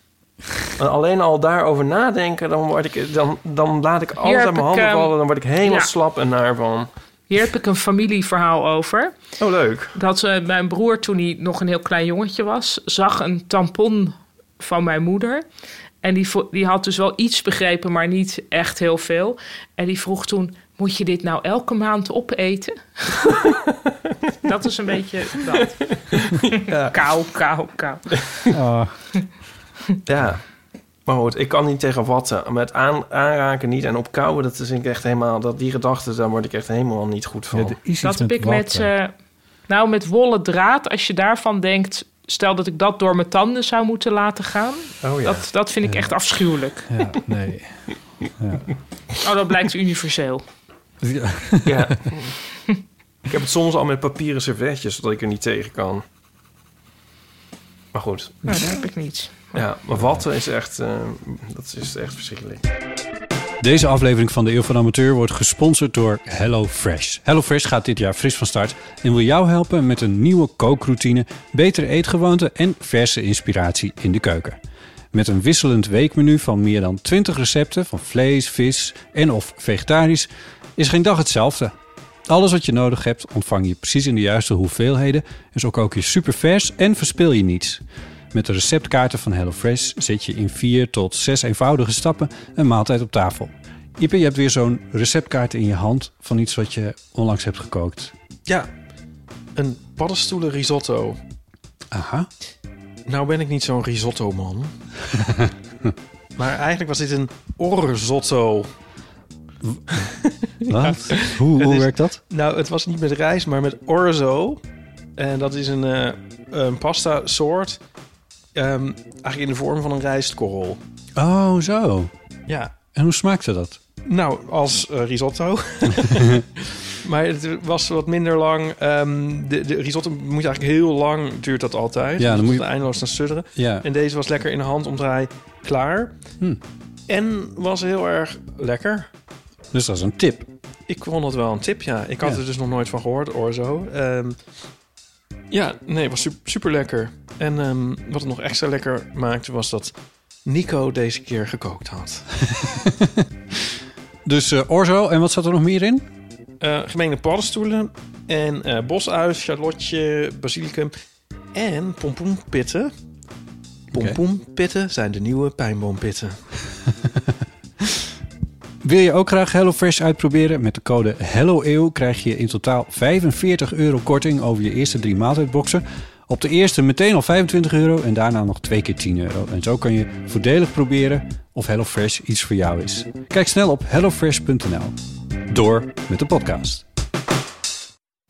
En alleen al daarover nadenken, dan, word ik, dan, dan laat ik uit mijn ik, handen ehm, vallen. Dan word ik helemaal ja. slap en naar van. Hier heb ik een familieverhaal over. Oh, leuk. Dat eh, mijn broer, toen hij nog een heel klein jongetje was, zag een tampon van mijn moeder. En die, die had dus wel iets begrepen, maar niet echt heel veel. En die vroeg toen: Moet je dit nou elke maand opeten? [LAUGHS] dat is een beetje dat. Kou, kou, kou. Ah, Ja. Maar goed, ik kan niet tegen watten. Met aan, aanraken niet en opkouwen, dat is ik echt helemaal... Dat, die gedachte, daar word ik echt helemaal niet goed van. ja, Dat heb ik met, eh, nou, met wollen draad. Als je daarvan denkt, stel dat ik dat door mijn tanden zou moeten laten gaan. oh ja. Dat, dat vind ik echt afschuwelijk. Ja, nee. Oh, dat blijkt universeel. Ja. ja. [LAUGHS] ik heb het soms al met papieren servetjes, zodat ik er niet tegen kan. Maar goed, Nou, dat heb ik niet. ja, maar watten is echt, eh, dat is echt verschrikkelijk. Deze aflevering van de Eeuw van Amateur wordt gesponsord door HelloFresh. HelloFresh gaat dit jaar fris van start en wil jou helpen met een nieuwe kookroutine, betere eetgewoonten en verse inspiratie in de keuken. Met een wisselend weekmenu van meer dan 20 recepten van vlees, vis en of vegetarisch is geen dag hetzelfde. Alles wat je nodig hebt ontvang je precies in de juiste hoeveelheden en zo kook je super vers en verspil je niets. Met de receptkaarten van HelloFresh zet je in vier tot zes eenvoudige stappen een maaltijd op tafel. Ipe, je hebt weer zo'n receptkaart in je hand van iets wat je onlangs hebt gekookt. Ja, een paddenstoelen risotto. Aha. Nou ben ik niet zo'n risotto-man. [LAUGHS] maar eigenlijk was dit een orzotto. [LAUGHS] Wat? Hoe, Het hoe is- werkt dat? Nou, het was niet met rijst, maar met orzo. En dat is een, eh, een pasta soort. Ehm, eigenlijk in de vorm van een rijstkorrel. Oh, zo. Ja, En hoe smaakte dat? nou, als eh, risotto. [LAUGHS] maar het was wat minder lang. Ehm, de, de risotto moet eigenlijk heel lang, duurt dat altijd. Ja, dan Dus moet je- eindeloos naar sudderen. Ja. En deze was lekker in de handomdraai klaar. Hm. En was heel erg lekker. Dus dat is een tip. Ik vond het wel een tip, ja. Ik had Ja. er dus nog nooit van gehoord, orzo. Ehm, ja, nee, het was super, super lekker. En ehm, wat het nog extra lekker maakte, was dat Nico deze keer gekookt had. [LAUGHS] Dus eh, orzo, en wat zat er nog meer in? Eh gemengde paddenstoelen en eh bosuis, charlotje, basilicum en pompoenpitten. Pompoenpitten zijn de nieuwe pijnboompitten. [LAUGHS] Wil je ook graag HelloFresh uitproberen? Met de code HelloEeuw krijg je in totaal 45 euro korting over je eerste drie maaltijdboxen. Op de eerste meteen al 25 euro en daarna nog twee keer 10 euro. En zo kan je voordelig proberen of HelloFresh iets voor jou is. Kijk snel op hellofresh.nl. Door met de podcast.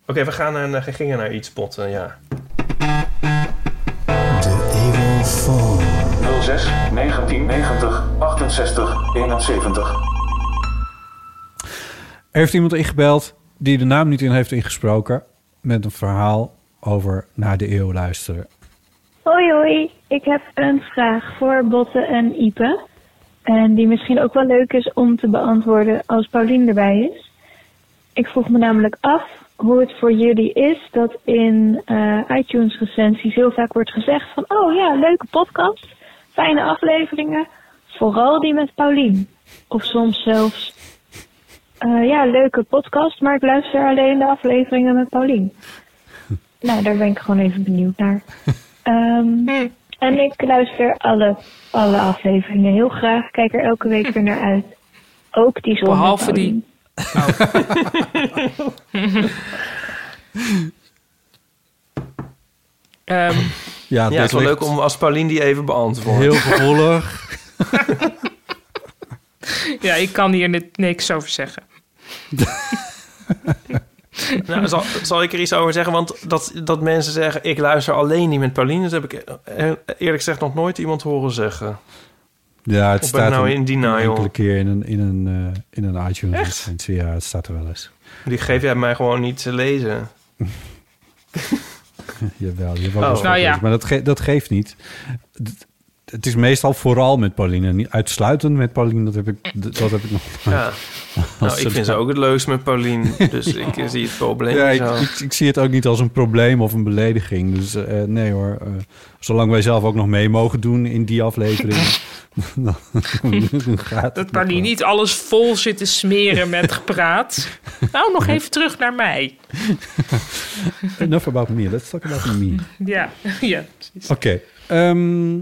Oké, we gaan naar, gingen naar iets botten, ja. 06 1990 68 71. Er heeft iemand ingebeld die de naam niet in heeft ingesproken... met een verhaal over naar de eeuw luisteren. Hoi hoi, ik heb een vraag voor Botte en Ipe. En die misschien ook wel leuk is om te beantwoorden als Paulien erbij is. Ik vroeg me namelijk af hoe het voor jullie is dat in eh, iTunes recensies heel vaak wordt gezegd van... Oh ja, leuke podcast, fijne afleveringen, vooral die met Paulien. Of soms zelfs, eh, ja, leuke podcast, maar ik luister alleen de afleveringen met Paulien. Nou, daar ben ik gewoon even benieuwd naar. [LAUGHS] Ehm, en ik luister alle, alle afleveringen heel graag. Kijk er elke week weer naar uit. Ook die zonder Behalve die- Paulien. [LAUGHS] Ehm, Ja, het is wel leuk om als Paulien die even beantwoordt. Heel [LAUGHS] gevoelig. ja, ik kan hier net niks over zeggen. [LAUGHS] Nou, zal, zal ik er iets over zeggen? Want dat, dat mensen zeggen, ik luister alleen niet met Paulien... dat heb ik eh, eerlijk gezegd nog nooit iemand horen zeggen. Ja, het Of staat nou een- in denial? een enkele keer in een, in een, eh, in een iTunes recensie. Ja, het staat er wel eens. Die geef jij mij gewoon niet te lezen. [LAUGHS] Jawel, je wel Oh. Nou ja. Maar dat, ge- dat geeft niet. Het is meestal vooral met Pauline. Niet uitsluitend met Pauline. Dat heb ik, dat heb ik nog. Ja. [LAUGHS] Nou, ik vind ze ook het leukst met Paulien. [LAUGHS] Dus ik zie het probleem Ja, niet ik, ik, ik zie het ook niet als een probleem of een belediging. Dus eh, nee hoor. eh, zolang wij zelf ook nog mee mogen doen in die aflevering. [LAUGHS] dan, dan gaat het Dat wel. niet alles vol zit te smeren met gepraat. Nou, nog even terug naar mij. Enough about me. Let's talk about me. Ja, ja precies. Oké. ehm,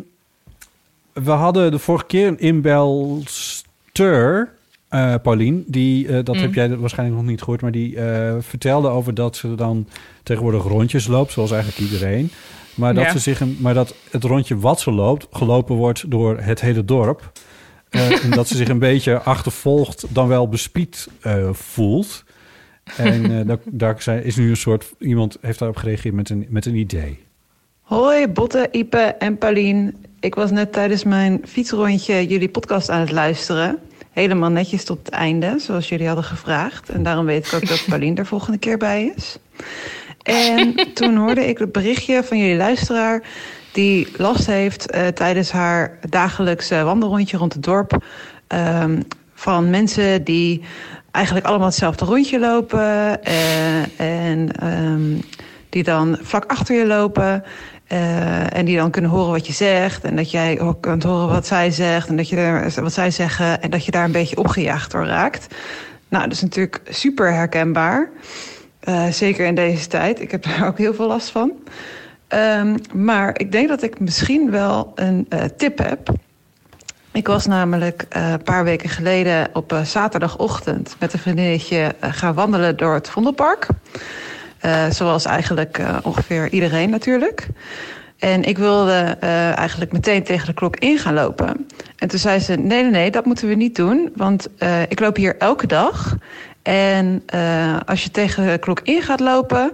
we hadden de vorige keer een inbelster, eh Paulien. Die, eh, dat Mm. heb jij waarschijnlijk nog niet gehoord, maar die eh, vertelde over dat ze dan tegenwoordig rondjes loopt, zoals eigenlijk iedereen. Maar dat, Ja. ze zich een, maar dat het rondje wat ze loopt, gelopen wordt door het hele dorp. Eh, [LAUGHS] en dat ze zich een beetje achtervolgd, dan wel bespied eh, voelt. En eh, daar, is nu een soort, iemand heeft daarop gereageerd met een, met een idee. Hoi, Botte, Ipe en Paulien. Ik was net tijdens mijn fietsrondje jullie podcast aan het luisteren. Helemaal netjes tot het einde, zoals jullie hadden gevraagd. En daarom weet ik ook dat [LAUGHS] Paulien er volgende keer bij is. En toen hoorde ik het berichtje van jullie luisteraar... die last heeft eh, tijdens haar dagelijkse wandelrondje rond het dorp... ehm, van mensen die eigenlijk allemaal hetzelfde rondje lopen... eh, en ehm, die dan vlak achter je lopen... eh, en die dan kunnen horen wat je zegt. En dat jij ook kunt horen wat zij zegt. En dat je wat zij zeggen. En dat je daar een beetje opgejaagd door raakt. Nou, dat is natuurlijk super herkenbaar. Eh, zeker in deze tijd. Ik heb daar ook heel veel last van. Ehm, maar ik denk dat ik misschien wel een eh, tip heb. Ik was namelijk een paar weken geleden op zaterdagochtend met een vriendinnetje gaan wandelen door het Vondelpark. Eh, zoals eigenlijk eh, ongeveer iedereen natuurlijk. En ik wilde eh, eigenlijk meteen tegen de klok in gaan lopen. En toen zei ze: Nee, nee, nee, dat moeten we niet doen. Want ik loop hier elke dag. En als je tegen de klok in gaat lopen,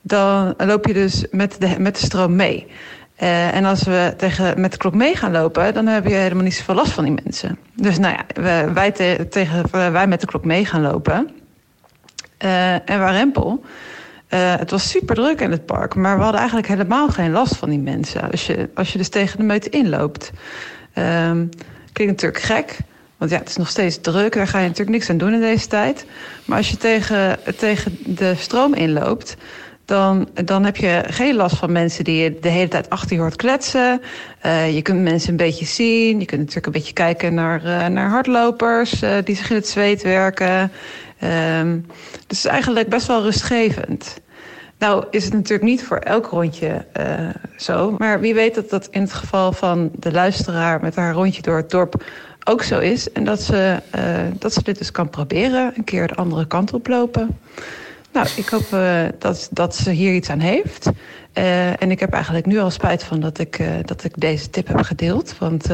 dan loop je dus met de, met de stroom mee. En als we tegen, met de klok mee gaan lopen, dan heb je helemaal niet zoveel last van die mensen. Dus nou ja, wij, te- tegen, wij met de klok mee gaan lopen. En waar Rempel. Eh, het was super druk in het park, maar we hadden eigenlijk helemaal geen last van die mensen. Als je, als je dus tegen de meute inloopt. Ehm klinkt natuurlijk gek, want ja, het is nog steeds druk. Daar ga je natuurlijk niks aan doen in deze tijd. Maar als je tegen, tegen de stroom inloopt, dan, dan heb je geen last van mensen die je de hele tijd achter je hoort kletsen. Eh, je kunt mensen een beetje zien. Je kunt natuurlijk een beetje kijken naar, eh, naar hardlopers die zich in het zweet werken. Ehm, dus eigenlijk best wel rustgevend. Nou is het natuurlijk niet voor elk rondje eh, zo. Maar wie weet dat dat in het geval van de luisteraar met haar rondje door het dorp ook zo is. En dat ze, eh, dat ze dit dus kan proberen. Een keer de andere kant op lopen. Nou, ik hoop eh, dat, dat ze hier iets aan heeft. En ik heb eigenlijk nu al spijt van dat ik, dat ik deze tip heb gedeeld. Want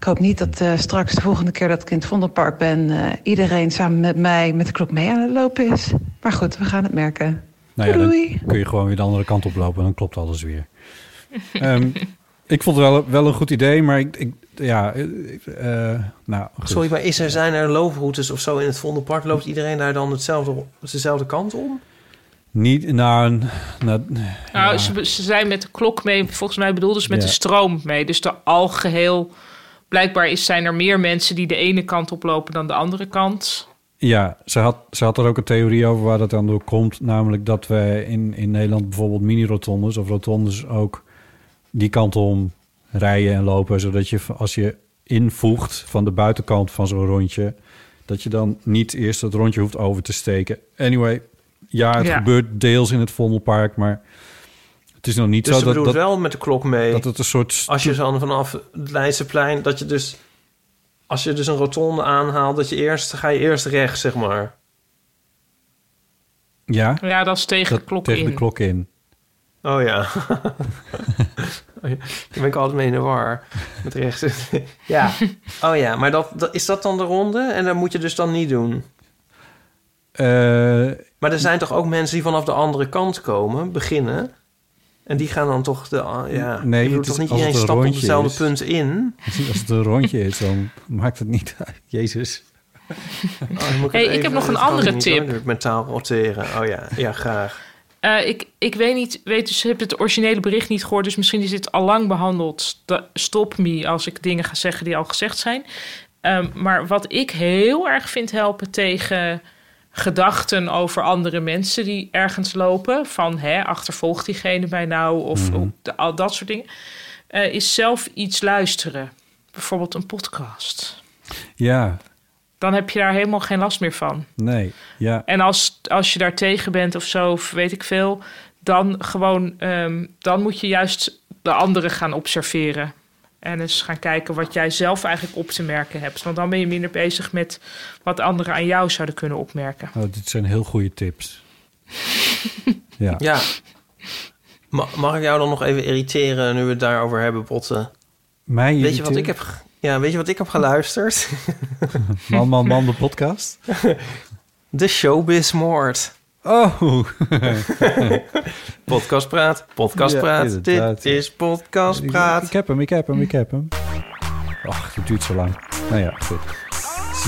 ik hoop niet dat eh, straks de volgende keer dat ik in het Vondelpark ben... eh, iedereen samen met mij met de klok mee aan het lopen is. Maar goed, we gaan het merken. Nou ja, Doei, dan kun je gewoon weer de andere kant op lopen en dan klopt alles weer. [LAUGHS] Ehm, Ik vond het wel, wel een goed idee, maar ik, ik ja, ik, eh, nou, goed. Sorry, maar is er, zijn er looproutes of zo in het Vondelpark? Loopt iedereen daar dan hetzelfde, dezelfde kant om? Niet naar een... Naar, Nou, ja. ze, ze zijn met de klok mee, volgens mij bedoelden ze met Ja. de stroom mee. Dus de algeheel... Blijkbaar is, zijn er meer mensen die de ene kant oplopen dan de andere kant. Ja, ze had, ze had er ook een theorie over waar dat dan door komt. Namelijk dat we in, in Nederland bijvoorbeeld mini-rotondes of rotondes ook die kant om rijden en lopen. Zodat je als je invoegt van de buitenkant van zo'n rondje, dat je dan niet eerst het rondje hoeft over te steken. Anyway, ja, het Ja. gebeurt deels in het Vondelpark, maar het is nog niet Dus zo ze dat, bedoelt dat, wel met de klok mee. dat het een soort... Als je dan vanaf het Leidseplein, dat je dus... Als je dus een rotonde aanhaalt, dat je eerst... ga je eerst rechts, zeg maar. Ja, Ja, dat is tegen de klok tegen in. de klok in. [LAUGHS] Oh ja. Daar ben ik altijd mee in de war. Met rechts. [LAUGHS] ja. Oh ja, maar dat, dat, is dat dan de ronde? En dat moet je dus dan niet doen. Eh, Maar er zijn toch ook mensen die vanaf de andere kant komen, beginnen... En die gaan dan toch de... Ja, Nee, ik het is- toch niet iedereen een stapt op hetzelfde is. punt in. [LAUGHS] Als het een rondje is, dan maakt het niet uit. Jezus. Oh, moet Hey, ik heb nog een andere tip. hoor, mentaal roteren. Oh ja, ja, graag. Eh, ik, ik weet niet, weet dus, heb het originele bericht niet gehoord, dus misschien is dit al lang behandeld. Stop me als ik dingen ga zeggen die al gezegd zijn. Ehm, maar wat ik heel erg vind helpen tegen gedachten over andere mensen die ergens lopen, van hè, achtervolgt diegene mij nou of of de- al dat soort dingen, eh, is zelf iets luisteren. Bijvoorbeeld een podcast. Ja, Dan heb je daar helemaal geen last meer van. nee, ja. En als, als je daar tegen bent of zo, of weet ik veel, dan gewoon, ehm, dan moet je juist de anderen gaan observeren. En eens gaan kijken wat jij zelf eigenlijk op te merken hebt. Want dan ben je minder bezig met wat anderen aan jou zouden kunnen opmerken. Oh, dit zijn heel goede tips. [LAUGHS] ja. Ja. Ma- Mag ik jou dan nog even irriteren nu we het daarover hebben, Botten? Mij Weet je wat ik heb, ja, weet je wat ik heb geluisterd? [LAUGHS] Man, man, man, de podcast? [LAUGHS] De Showbiz Moord. Oh, [LAUGHS] Podcast Praat, Podcast Ja, Praat. Dit is Podcast ik, Praat. ik heb hem, ik heb hem, ik heb hem. Ach, het duurt zo lang. Nou ja, goed.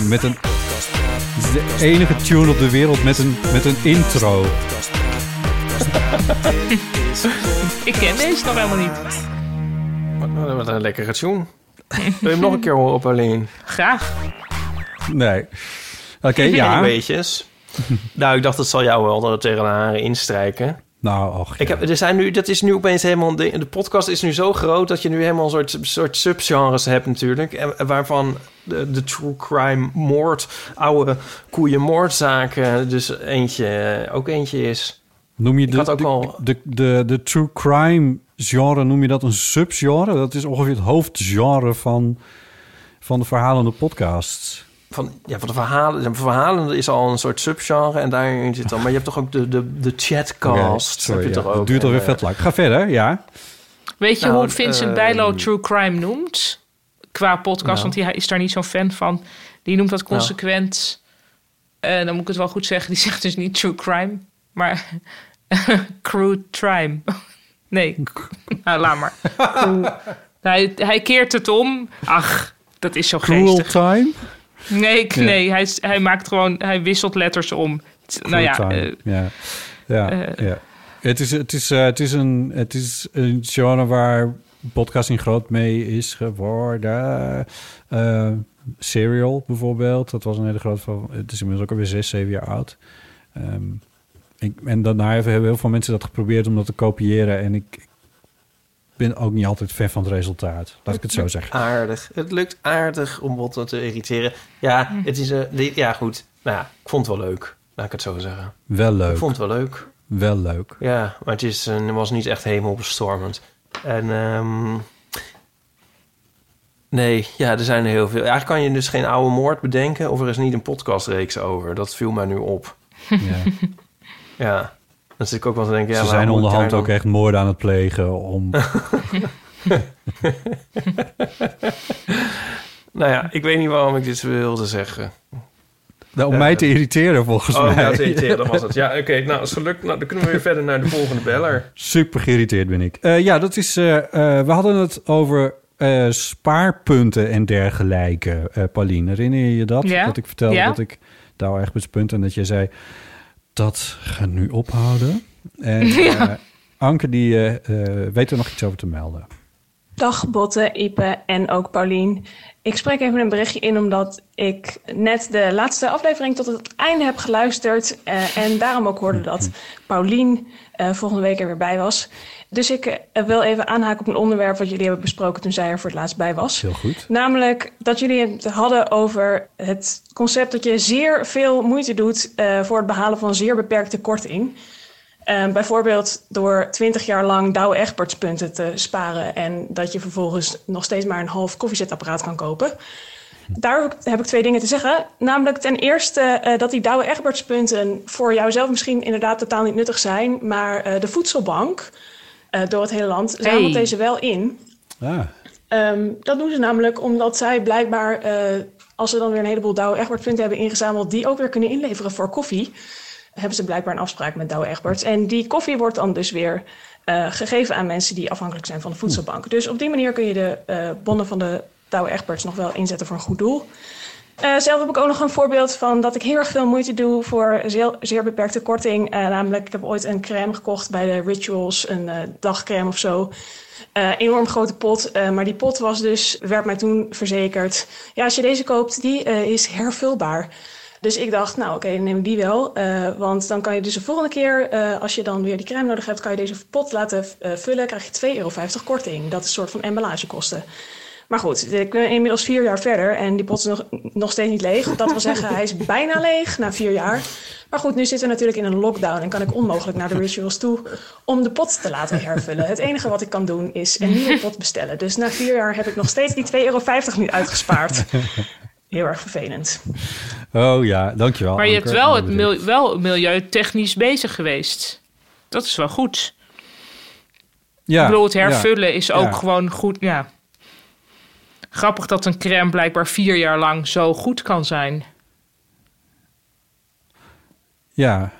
Met een, het is de enige tune op de wereld met een, met een intro. [LAUGHS] Ik ken deze nog helemaal niet. Wat, wat een lekkere tune. Wil je hem nog een keer horen, Pauline? Graag. Nee. Oké, ja. Weetjes. [LAUGHS] nou, ik dacht, dat zal jou wel er tegen de haren instrijken. Nou, och, Ik heb, er zijn nu, dat is nu opeens helemaal... De, de podcast is nu zo groot dat je nu helemaal een soort, soort subgenres hebt natuurlijk. En, waarvan de, de true crime moord, oude koeien moordzaken... dus eentje, ook eentje is. Noem je de, ook de, al- de, de, de true crime genre, noem je dat een subgenre? Dat is ongeveer het hoofdgenre van, van de verhalende podcasts. Van, ja, van de verhalen. De verhalen is al een soort subgenre en daarin zit dan... Maar je hebt toch ook de, de, de chatcast. Heb je ja. toch ook. Het duurt alweer eh, vet lang. Ga verder, ja. Weet je Nou, hoe Vincent ehm, Bijlo True Crime noemt? Qua podcast, Nou. want hij is daar niet zo'n fan van. Die noemt dat consequent... eh, dan moet ik het wel goed zeggen. Die [LAUGHS] zegt dus niet true crime, maar [LAUGHS] crude crime. [LAUGHS] nee, nou, laat maar. Hij, hij keert het om. Ach, dat is zo Cruel geestig. Time? Nee, Ja. nee hij, hij maakt gewoon... Hij wisselt letters om. nou ja, eh, ja. Ja, eh, ja. Het is, het, is, eh, het, is een, het is een genre waar podcasting groot mee is geworden. Serial bijvoorbeeld, dat was een hele grote... van- Het is inmiddels ook alweer zes, zeven jaar oud. Ehm, ik, en daarna hebben heel veel mensen dat geprobeerd om dat te kopiëren. En ik ben ook niet altijd fan van het resultaat. Laat ik het zo zeggen. Aardig. Het lukt aardig om Botten te irriteren. Ja, het is... een die- ja, goed. Nou ja, ik vond het wel leuk. Laat ik het zo zeggen. Wel Ik leuk. vond het wel leuk. Wel leuk. Ja, maar het is, een- was niet echt hemelbestormend. En ehm, nee, ja, er zijn er heel veel. Eigenlijk kan je dus geen oude moord bedenken... of er is niet een podcastreeks over. Dat viel mij nu op. Ja. Ja, dan zit ik ook wel te denken... Ja, Ze zijn onderhand daar ook echt moorden aan het plegen om... [LAUGHS] Nou ja, ik weet niet waarom ik dit wilde zeggen. Nou, om mij te irriteren volgens Oh, mij. ja, te irriteren, dat was het. Ja, [LAUGHS] oké. nou, als het lukt, nou, dan kunnen we weer verder naar de volgende beller. Super geïrriteerd ben ik. Eh, ja, dat is. eh, eh, we hadden het over eh, spaarpunten en dergelijke. eh Pauline, herinner je je dat? Ja. Dat ik vertelde Ja. dat ik Douwe Egbertspunt en dat jij zei dat gaat nu ophouden. En [LAUGHS] Ja. eh, Anke die eh, eh, weet er nog iets over te melden. Dag Botte, Ipe en ook Paulien. Ik spreek even een berichtje in omdat ik net de laatste aflevering tot het einde heb geluisterd. eh, en daarom ook hoorde dat Paulien eh, volgende week er weer bij was. Dus ik eh, wil even aanhaken op een onderwerp wat jullie hebben besproken toen zij er voor het laatst bij was. Heel goed. Namelijk dat jullie het hadden over het concept dat je zeer veel moeite doet voor het behalen van zeer beperkte korting. Eh, bijvoorbeeld door 20 jaar lang Douwe Egbertspunten te sparen en dat je vervolgens nog steeds maar een half koffiezetapparaat kan kopen. Daar heb ik- twee dingen te zeggen. Namelijk ten eerste eh, dat die Douwe Egbertspunten voor jouzelf misschien inderdaad totaal niet nuttig zijn, maar eh, de voedselbank eh, door het hele land zamelt Hey. deze wel in. Ah, Ehm, dat doen ze namelijk omdat zij blijkbaar, eh, als ze dan weer een heleboel Douwe Egberts punten hebben ingezameld, die ook weer kunnen inleveren voor koffie, hebben ze blijkbaar een afspraak met Douwe Egberts. En die koffie wordt dan dus weer eh, gegeven aan mensen die afhankelijk zijn van de voedselbank. Dus op die manier kun je de eh, bonnen van de Douwe Egberts nog wel inzetten voor een goed doel. Eh, zelf heb ik ook nog een voorbeeld van dat ik heel erg veel moeite doe voor zeer, zeer beperkte korting. Namelijk, ik heb ooit een crème gekocht bij de Rituals, een dagcrème of zo. Enorm grote pot, maar die pot was dus, werd mij toen verzekerd. Ja, als je deze koopt, die is hervulbaar. Dus ik dacht, nou oké, neem ik die wel. eh, want dan kan je dus de volgende keer, eh, als je dan weer die crème nodig hebt, kan je deze pot laten eh, vullen. krijg je 2,50 euro korting. Dat is een soort van emballagekosten. Maar goed, ik ben inmiddels vier jaar verder en die pot is nog, nog steeds niet leeg. Dat wil zeggen, hij is bijna leeg na vier jaar. Maar goed, nu zitten we natuurlijk in een lockdown en kan ik onmogelijk naar de rituals toe om de pot te laten hervullen. Het enige wat ik kan doen is een nieuwe pot bestellen. Dus na vier jaar heb ik nog steeds die 2,50 euro niet uitgespaard. Heel erg vervelend. Oh ja, dankjewel. Maar je hebt wel, het Nou, mil wel milieutechnisch bezig geweest. Dat is wel goed. Ja, ik bedoel, het ja. hervullen is ook Ja. gewoon goed. Ja. Grappig dat een crème blijkbaar vier jaar lang zo goed kan zijn. Ja.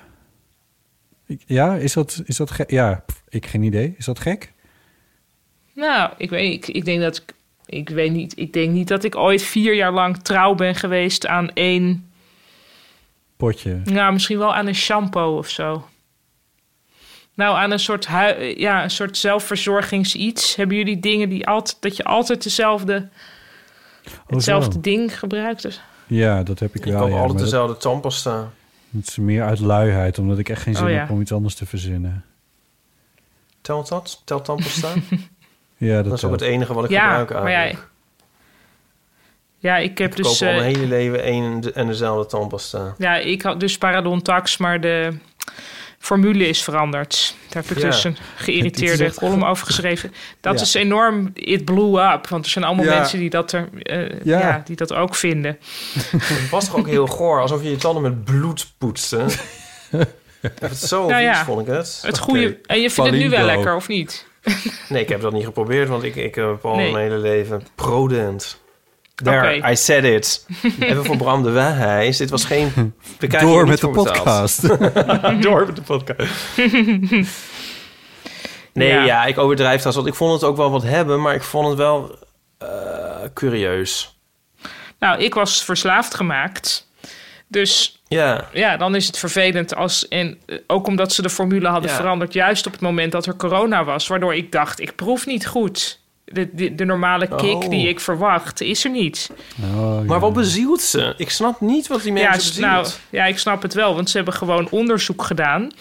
Ik- Ja, is dat, is dat gek? Ja, pff, ik geen idee. Is dat gek? Nou, ik weet, ik, ik denk dat ik, ik weet niet. Ik denk niet dat ik ooit vier jaar lang trouw ben geweest aan één. Potje. Nou, misschien wel aan een shampoo of zo. Nou, aan een soort, hui- ja, een soort zelfverzorgingsiets. Hebben jullie dingen die altijd, dat je altijd dezelfde, hetzelfde zo. ding gebruikt? Dus, Ja, dat heb ik Ik wel. koop ja, altijd dezelfde tandpasta. dat is meer uit luiheid, omdat ik echt geen zin Oh, ja. heb om iets anders te verzinnen. Telt dat? Telt tandpasta? [LAUGHS] Ja, dat, dat is ook het enige wat ik ja, gebruik maar ja, ik heb Ik dus... koop al eh, mijn hele leven één en de- en dezelfde tandpasta. Ja, ik had dus paradontax, maar de formule is veranderd. Daar heb ik Ja. dus een [LAUGHS] echt- column over geschreven. Dat Ja. is enorm, it blew up. Want er zijn allemaal Ja. mensen die dat, er, eh, Ja. ja. die dat ook vinden. [LAUGHS] Het was toch ook heel goor, alsof je je tanden met bloed poetste. [LAUGHS] Zo Nou vond ik het. Het goede, en je vindt het nu wel lekker, of niet? [LAUGHS] Nee, ik heb dat niet geprobeerd, want ik, ik heb al Nee. mijn hele leven prodent. There. I said it. [LAUGHS] Even voor Bram de Wijs. Dit was geen... [LAUGHS] Door met de podcast. Door met de podcast. Nee, ja. Ja. ik overdrijf dat. Want ik vond het ook wel wat hebben, maar ik vond het wel eh, curieus. Nou, ik was verslaafd gemaakt. Dus Ja, ja, dan is het vervelend als... En eh, ook omdat ze de formule hadden Ja. veranderd... juist op het moment dat er corona was. Waardoor ik dacht, ik proef niet goed. De, de, de normale kick Oh. die ik verwacht, is er niet. Oh, maar ja. wat bezielt ze? Ik snap niet wat die mensen Ja, bezielt. nou, ja, ik snap het wel, want ze hebben gewoon onderzoek gedaan.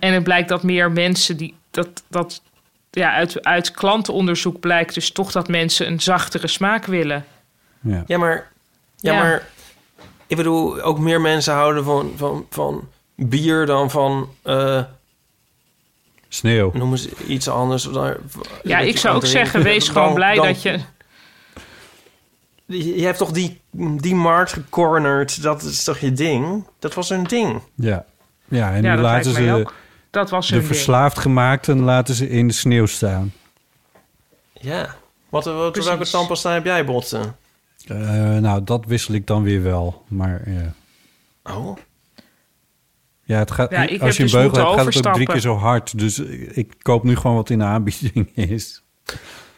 En het blijkt dat meer mensen die dat, dat ja, uit, uit klantenonderzoek blijkt dus toch dat mensen een zachtere smaak willen. Ja. Ja, maar... Ja, Ja. maar... Ik bedoel, ook meer mensen houden van, van, van bier dan van... eh Sneeuw. noemen ze iets anders. Dan, Ja, ik zou ook zeggen, wees [LAUGHS] gewoon blij dan- dat je. Je hebt toch die, die markt gecornerd, dat is toch je ding? Dat was hun ding. Ja. Ja, en ja, nu laten ze ook. Dat was de hun ding. verslaafd gemaakten laten ze in de sneeuw staan. Ja. Wat, wat welke tandpasta heb jij, Botten? Eh, nou, dat wissel ik dan weer wel. Maar ja, Oh, ja het gaat, Ja, ik als heb je een dus beugel hebt, gaat het ook drie keer zo hard. Dus ik koop nu gewoon wat in de aanbieding [LAUGHS] is.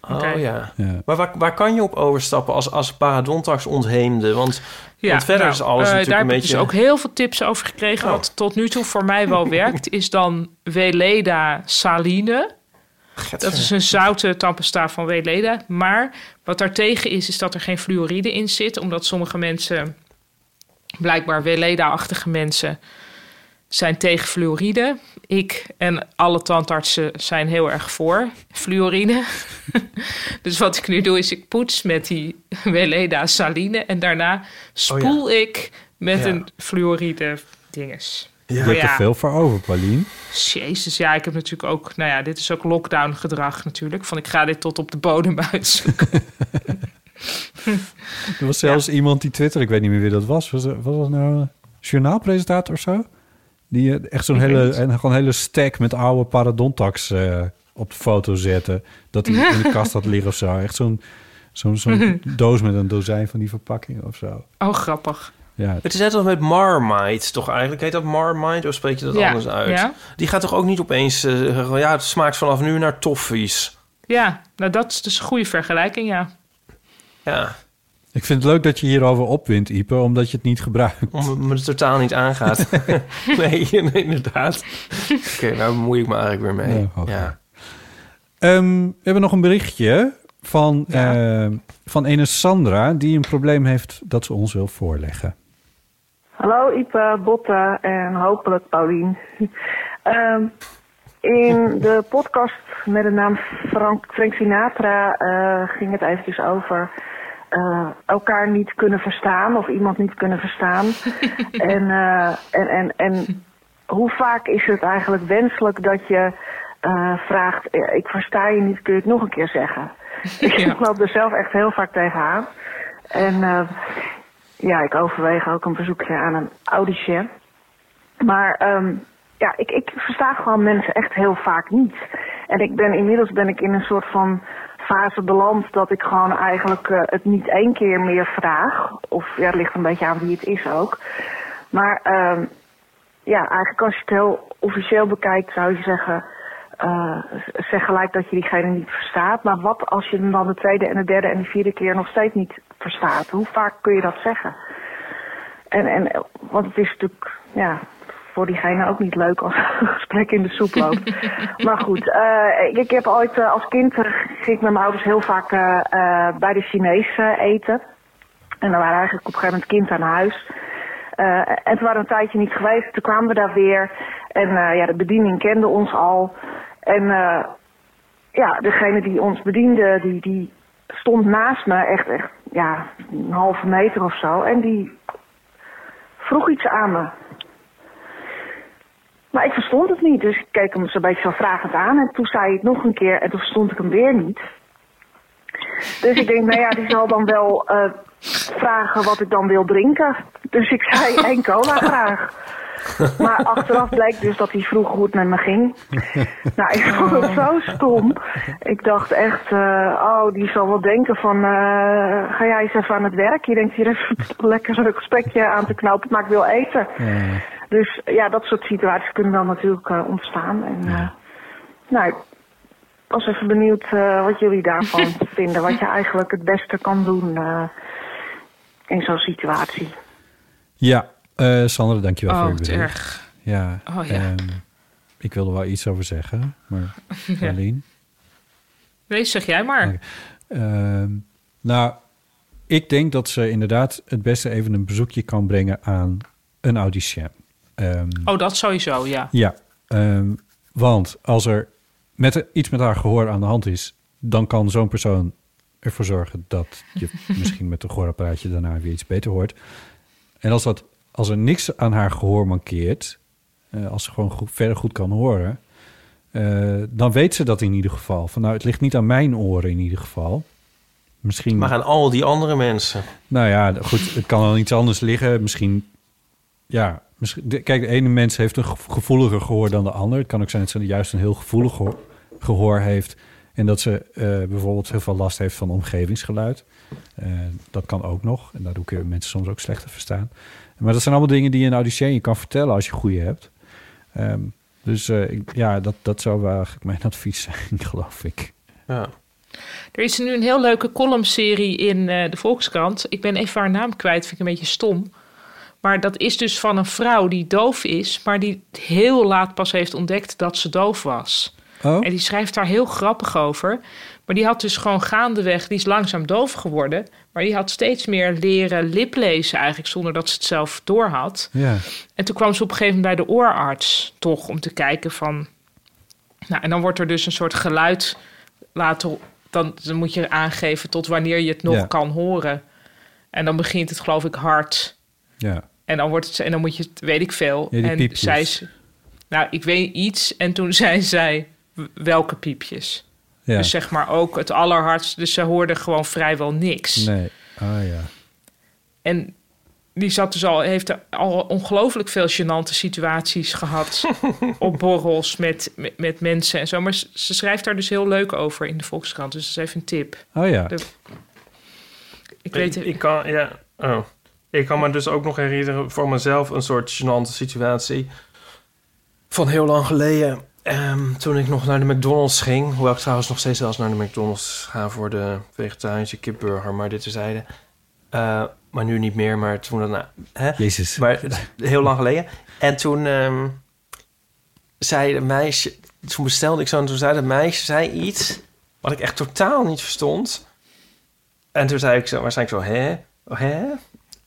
oh ja. Ja. Maar waar, waar kan je op overstappen als, als parodontax ontheemde? Want, want verder is alles eh, natuurlijk daar een heb ik beetje... dus ook heel veel tips over gekregen. Oh. Wat tot nu toe voor mij wel werkt, is dan Weleda saline. Dat is een zoute tandpasta van Weleda. Maar wat daartegen is, is dat er geen fluoride in zit. Omdat sommige mensen, blijkbaar Weleda-achtige mensen, zijn tegen fluoride. Ik en alle tandartsen zijn heel erg voor fluoride. [LAUGHS] dus wat ik nu doe, is ik poets met die [LAUGHS] Weleda saline. En daarna spoel ik met Ja. een fluoride dinges. Je Maar hebt er ja, veel voor over, Paulien. Jezus, ja, ik heb natuurlijk ook... Nou ja, dit is ook lockdown gedrag natuurlijk. Van ik ga dit tot op de bodem [LAUGHS] uitzoeken. [LAUGHS] Er was zelfs iemand die Twitter, ik weet niet meer wie dat was. Was, was dat nou een journaalpresentator of zo? Die eh, echt zo'n hele, en gewoon hele stack met oude parodontax eh, op de foto zette. Dat hij in de [LAUGHS] kast had liggen of zo. Echt zo'n zo'n zo'n doos met een dozijn van die verpakkingen of zo. Oh, grappig. Ja, Het is net als met Marmite, toch eigenlijk? Heet dat Marmite of spreek je dat Ja, anders uit? ja. Die gaat toch ook niet opeens... eh, zeggen, ja, het smaakt vanaf nu naar toffies. Ja, nou dat is dus een goede vergelijking, ja. Ja, ik vind het leuk dat je hierover opwint, Ipe, omdat je het niet gebruikt. omdat me het totaal niet aangaat. [LAUGHS] [LAUGHS] nee, [LAUGHS] inderdaad. Oké, daar bemoei ik me eigenlijk weer mee. Ja. Ehm, we hebben nog een berichtje van, Ja. eh, van ene Sandra... die een probleem heeft dat ze ons wil voorleggen. Hallo Ipe, Botte en hopelijk Paulien. [LAUGHS] Ehm, in de podcast met de naam Frank, Frank Sinatra eh, ging het eventjes over eh, elkaar niet kunnen verstaan of iemand niet kunnen verstaan. [LAUGHS] en, eh, en, en, en hoe vaak is het eigenlijk wenselijk dat je vraagt, ik versta je niet, kun je het nog een keer zeggen? [LAUGHS] Ja. Ik loop er zelf echt heel vaak tegenaan. En ja, ik overweeg ook een bezoekje aan een audicien. Maar ehm, ja, ik, ik versta gewoon mensen echt heel vaak niet. En ik ben inmiddels ben ik in een soort van fase beland dat ik gewoon eigenlijk eh, het niet één keer meer vraag. Of ja, het ligt een beetje aan wie het is ook. Maar ehm, ja, eigenlijk als je het heel officieel bekijkt zou je zeggen... eh, zeg gelijk dat je diegene niet verstaat. Maar wat als je hem dan de tweede en de derde en de vierde keer nog steeds niet verstaat? Hoe vaak kun je dat zeggen? En, en, want het is natuurlijk, ja, voor diegene ook niet leuk als [LAUGHS] een gesprek in de soep loopt. [LAUGHS] maar goed, eh, ik, ik heb ooit eh, als kind, ging ik met mijn ouders heel vaak bij de Chinees eh, eten. En dan waren eigenlijk op een gegeven moment kind aan huis. En toen waren we een tijdje niet geweest. Toen kwamen we daar weer. En ja, de bediening kende ons al. En eh, ja, degene die ons bediende, die, die stond naast me, echt, echt ja, een halve meter of zo. En die vroeg iets aan me. Maar ik verstond het niet, dus ik keek hem zo'n beetje zo vragend aan. En toen zei hij het nog een keer en toen verstond ik hem weer niet. Dus ik denk, nou ja, die zal dan wel eh, vragen wat ik dan wil drinken. Dus ik zei [LAUGHS] één cola graag. Maar achteraf bleek dus dat hij vroeg hoe het met me ging. [LAUGHS] Nou, ik vond het zo stom. Ik dacht echt, eh, oh, die zal wel denken van, eh, ga jij eens even aan het werk? Je denkt hier even [LAUGHS] lekker een gesprekje aan te knopen, maar ik wil eten. Dus ja, dat soort situaties kunnen dan natuurlijk eh, ontstaan. En, nou, ik was even benieuwd wat jullie daarvan [LAUGHS] vinden. Wat je eigenlijk het beste kan doen in zo'n situatie. Ja, eh Sandra, dankjewel voor Oh, je wat bericht. erg. Ja, Oh, ja. ehm, ik wilde wel iets over zeggen, maar [LAUGHS] Marleen? Nee, zeg jij maar. Ehm, nou, ik denk dat ze inderdaad het beste even een bezoekje kan brengen aan een audicien. Ehm, Oh, dat sowieso, ja. Ja, want als er met, iets met haar gehoor aan de hand is, dan kan zo'n persoon ervoor zorgen dat je [LAUGHS] misschien met een gehoorapparaatje daarna weer iets beter hoort. En als, dat, als er niks aan haar gehoor mankeert, eh, als ze gewoon goed, verder goed kan horen, eh, dan weet ze dat in ieder geval. Van nou, het ligt niet aan mijn oren in ieder geval. Misschien. Maar aan al die andere mensen. Nou ja, goed, het kan aan iets anders liggen. Misschien, ja, misschien, de- kijk, de ene mens heeft een ge- gevoeliger gehoor dan de ander. Het kan ook zijn dat ze juist een heel gevoelig gehoor, gehoor heeft En dat ze eh, bijvoorbeeld heel veel last heeft van omgevingsgeluid. Dat kan ook nog. En daardoor kunnen mensen soms ook slechter verstaan. Maar dat zijn allemaal dingen die je in Audicien je kan vertellen als je goede hebt. Ehm, dus eh, ik- ja, dat, dat zou wel eigenlijk mijn [LAUGHS] advies zijn, geloof ik. Ja. Er is nu een heel leuke columnserie in eh, de Volkskrant. Ik ben even haar naam kwijt, vind ik een beetje stom. Maar dat is dus van een vrouw die doof is, maar die heel laat pas heeft ontdekt dat ze doof was. Oh? En die schrijft daar heel grappig over. Maar die had dus gewoon gaandeweg, die is langzaam doof geworden. Maar die had steeds meer leren liplezen eigenlijk, zonder dat ze het zelf doorhad. Ja. En toen kwam ze op een gegeven moment bij de oorarts, toch, om te kijken van... Nou, en dan wordt er dus een soort geluid laten... Dan, dan moet je aangeven tot wanneer je het nog Ja. kan horen. En dan begint het geloof ik hard. Ja. En dan, wordt het, en dan moet je het, weet ik veel. Ja, en zei ze, nou, ik weet iets. En toen [LAUGHS] zei zij, welke piepjes? Ja. Dus zeg maar ook het allerhardst. Dus ze hoorde gewoon vrijwel niks. Nee. Ah ja. En die zat dus al, heeft er al ongelooflijk veel gênante situaties gehad [LAUGHS] op borrels met, met, met mensen en zo. Maar ze, ze schrijft daar dus heel leuk over in de Volkskrant. Dus dat is even een tip. Oh ja. De- ik weet ik, ik kan, ja, oh. ik kan me dus ook nog herinneren voor mezelf een soort gênante situatie van heel lang geleden. Ehm, toen ik nog naar de McDonald's ging. Hoewel ik trouwens nog steeds zelfs naar de McDonald's ga voor de vegetarische kipburger. Maar dit terzijde. Eh maar nu niet meer, maar toen... Nou, hè? Jezus. Maar heel lang geleden. En toen ehm, zei een meisje... Toen bestelde ik zo en toen zei dat meisje zei iets... wat ik echt totaal niet verstond. En toen zei ik zo, waarschijnlijk zo, hè? Oh, hè?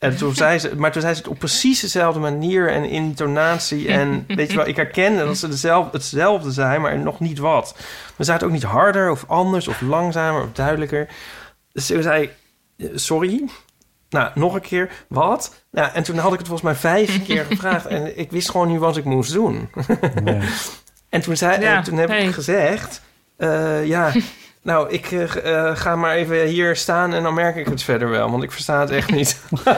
En toen zei ze, maar toen zei ze het op precies dezelfde manier en intonatie. En [LAUGHS] weet je wel, ik herkende dat ze dezelfde, hetzelfde zei, maar nog niet wat. Maar zei het ook niet harder of anders of langzamer of duidelijker. Dus toen zei sorry. Nou, nog een keer, wat? Nou, en toen had ik het volgens mij vijf [LAUGHS] keer gevraagd. En ik wist gewoon niet wat ik moest doen. Nee. [LAUGHS] En toen, zei, Ja, en toen heb hey. ik gezegd... eh, ja, nou, ik eh, eh, ga maar even hier staan en dan merk ik het verder wel. Want ik versta het echt niet. [LAUGHS]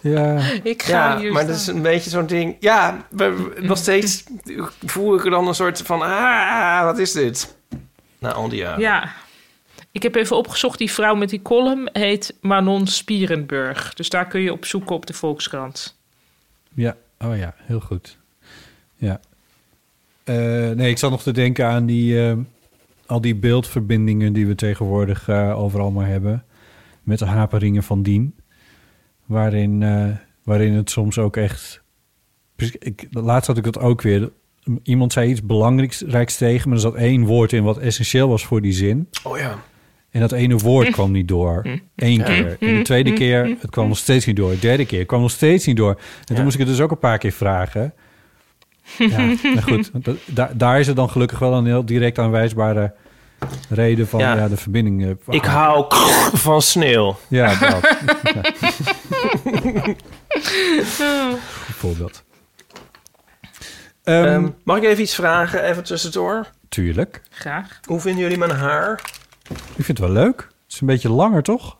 Ja. Ik ga ja, hier maar dat is een beetje zo'n ding... Ja, we- we- nog steeds voel ik er dan een soort van... Ah, wat is dit? Na al die jaren. Ja. Ik heb even opgezocht, die vrouw met die column heet Manon Spierenburg. Dus daar kun je op zoeken op de Volkskrant. Ja, oh ja, heel goed. Ja. Eh, nee, ik zat nog te denken aan die, eh, al die beeldverbindingen die we tegenwoordig eh, overal maar hebben. Met de haperingen van dien. Waarin, eh, waarin het soms ook echt... Ik, laatst had ik dat ook weer. Iemand zei iets belangrijks tegen, maar er zat één woord in wat essentieel was voor die zin. Oh ja. En dat ene woord kwam niet door. Eén Ja. keer. En de tweede keer, het kwam nog steeds niet door. De derde keer kwam nog steeds niet door. En toen Ja. moest ik het dus ook een paar keer vragen. Ja, nou goed. [LAUGHS] dat- daar, daar is er dan gelukkig wel een heel direct aanwijsbare reden van ja, Ja. de verbinding. eh, Ik hou [LAUGHS] van sneeuw. Ja, dat. [LAUGHS] Ja. Voorbeeld. Ehm, Ehm, mag ik even iets vragen, even tussendoor? tuurlijk. Graag. Hoe vinden jullie mijn haar? Ik vind het wel leuk. Het is een beetje langer, toch?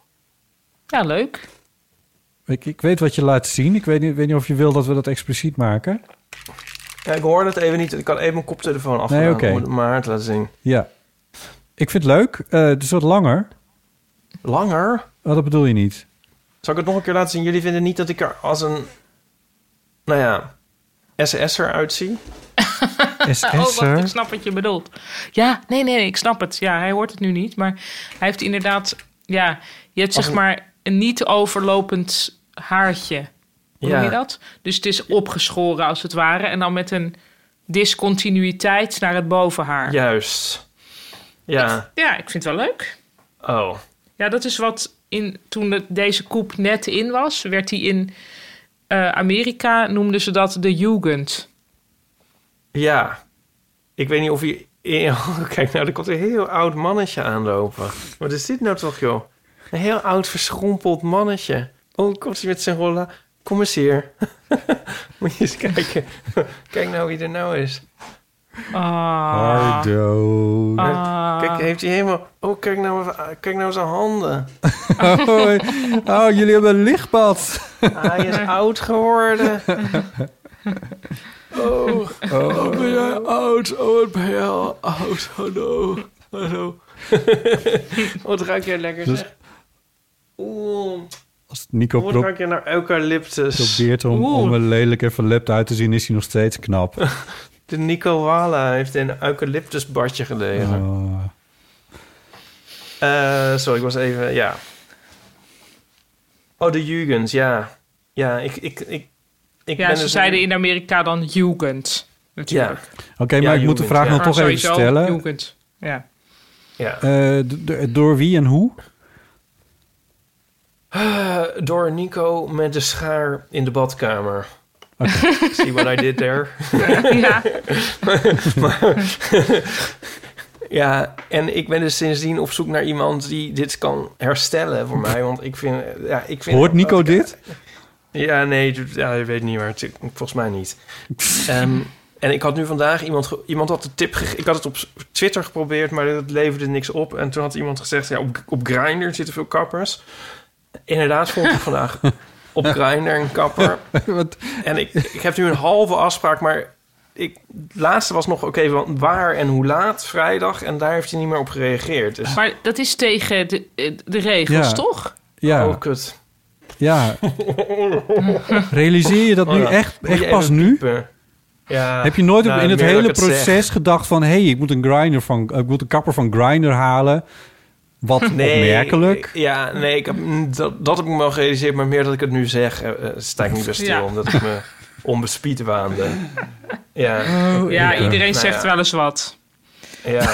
Ja, leuk. Ik, ik weet wat je laat zien. Ik weet niet, weet niet of je wil dat we dat expliciet maken. Ja, ik hoorde het even niet. Ik kan even mijn koptelefoon af Nee, oké. om het mijn haar te laten zien. Ja. Ik vind het leuk. Eh, het is wat langer. Langer? Oh, dat bedoel je niet. Zal ik het nog een keer laten zien? Jullie vinden niet dat ik er als een, nou ja, SS'er uitzie? [LAUGHS] Oh, wacht, ik snap wat je bedoelt. Ja, nee, nee, nee, ik snap het. Ja, hij hoort het nu niet, maar hij heeft inderdaad... Ja, je hebt Als zeg een- maar een niet overlopend haartje. Hoe Ja. noem je dat? Dus het is opgeschoren als het ware. En dan met een discontinuïteit naar het bovenhaar. Juist. Ja. Ja, ik vind het wel leuk. Oh. Ja, dat is wat in, toen de, deze koep net in was, werd die in eh, Amerika, noemden ze dat de Jugend. Ja. Ik weet niet of je... [LAUGHS] Kijk, nou, er komt een heel oud mannetje aanlopen. Wat is dit nou toch, joh? Een heel oud, verschrompeld mannetje. Oh, komt hij met zijn rolla. Kom eens hier. [LAUGHS] Moet je eens kijken. [LAUGHS] Kijk nou wie er nou is. Ah. Hardo. Ah. Kijk, heeft hij helemaal... Oh, kijk nou, kijk nou zijn handen. [LAUGHS] Oh, oh, jullie hebben een lichtbad. Hij is oud geworden. Oh, oh, ben jij oud? Oh, wat ben jij al oud? Hallo. Hallo. wat ruik jij lekker, Dus- zeg. Oeh, Als Nico ruik je naar eucalyptus? probeert om, Oeh. om een lelijk en verlept uit te zien, is hij nog steeds knap. [LAUGHS] De Nico Wala heeft in een eucalyptusbadje gelegen. Oh. Eh, sorry, ik was even... Ja. Oh, de Jugends, ja. Ja, ik... ik, ik, ik Ja, ben ze dus- zeiden in Amerika dan Jugend. Ja, Natuurlijk. Oké, Ja, maar ik moet de vraag ja. nog toch even sowieso stellen. Jugend. Ja. ja. Eh, d- door wie en hoe? Eh, [SIGHS] door Nico met de schaar in de badkamer. [LAUGHS] See what I did there? [LAUGHS] ja. [LAUGHS] maar, ja, en ik ben dus sindsdien op zoek naar iemand die dit kan herstellen voor mij. Want ik vind... Ja, ik vind Hoort Nico ik- dit? Ja, nee, ja, je weet niet, het- volgens mij niet. Ehm, en ik had nu vandaag iemand... Iemand had de tip gegeven... Ik had het op Twitter geprobeerd, maar dat leverde niks op. En toen had iemand gezegd... Ja, op, op Grindr zitten veel kappers. Inderdaad vond ik vandaag [LAUGHS] op Grindr een kapper. [LAUGHS] Wat? En ik, ik heb nu een halve afspraak, maar... Ik, het laatste was nog, oké, want waar en hoe laat? Vrijdag. En daar heeft hij niet meer op gereageerd. Dus, Maar dat is tegen de, de regels, Ja. toch? Ja, oh, kut. ja. [LAUGHS] Realiseer je dat Oh, nu ja. echt, echt pas nu? Ja. Heb je nooit Nou, in het hele ik het zeg. proces gedacht van... hé, hey, ik moet een grinder van, ik moet een kapper van grinder halen. Wat opmerkelijk. Ja, nee, ik heb, dat, dat heb ik me wel gerealiseerd, maar meer dat ik het nu zeg, eh, sta ik niet bij stil, Ja. omdat ik me [LAUGHS] onbespied waande. Ja, Ja, iedereen Nou zegt ja. wel eens wat. Ja. [LAUGHS]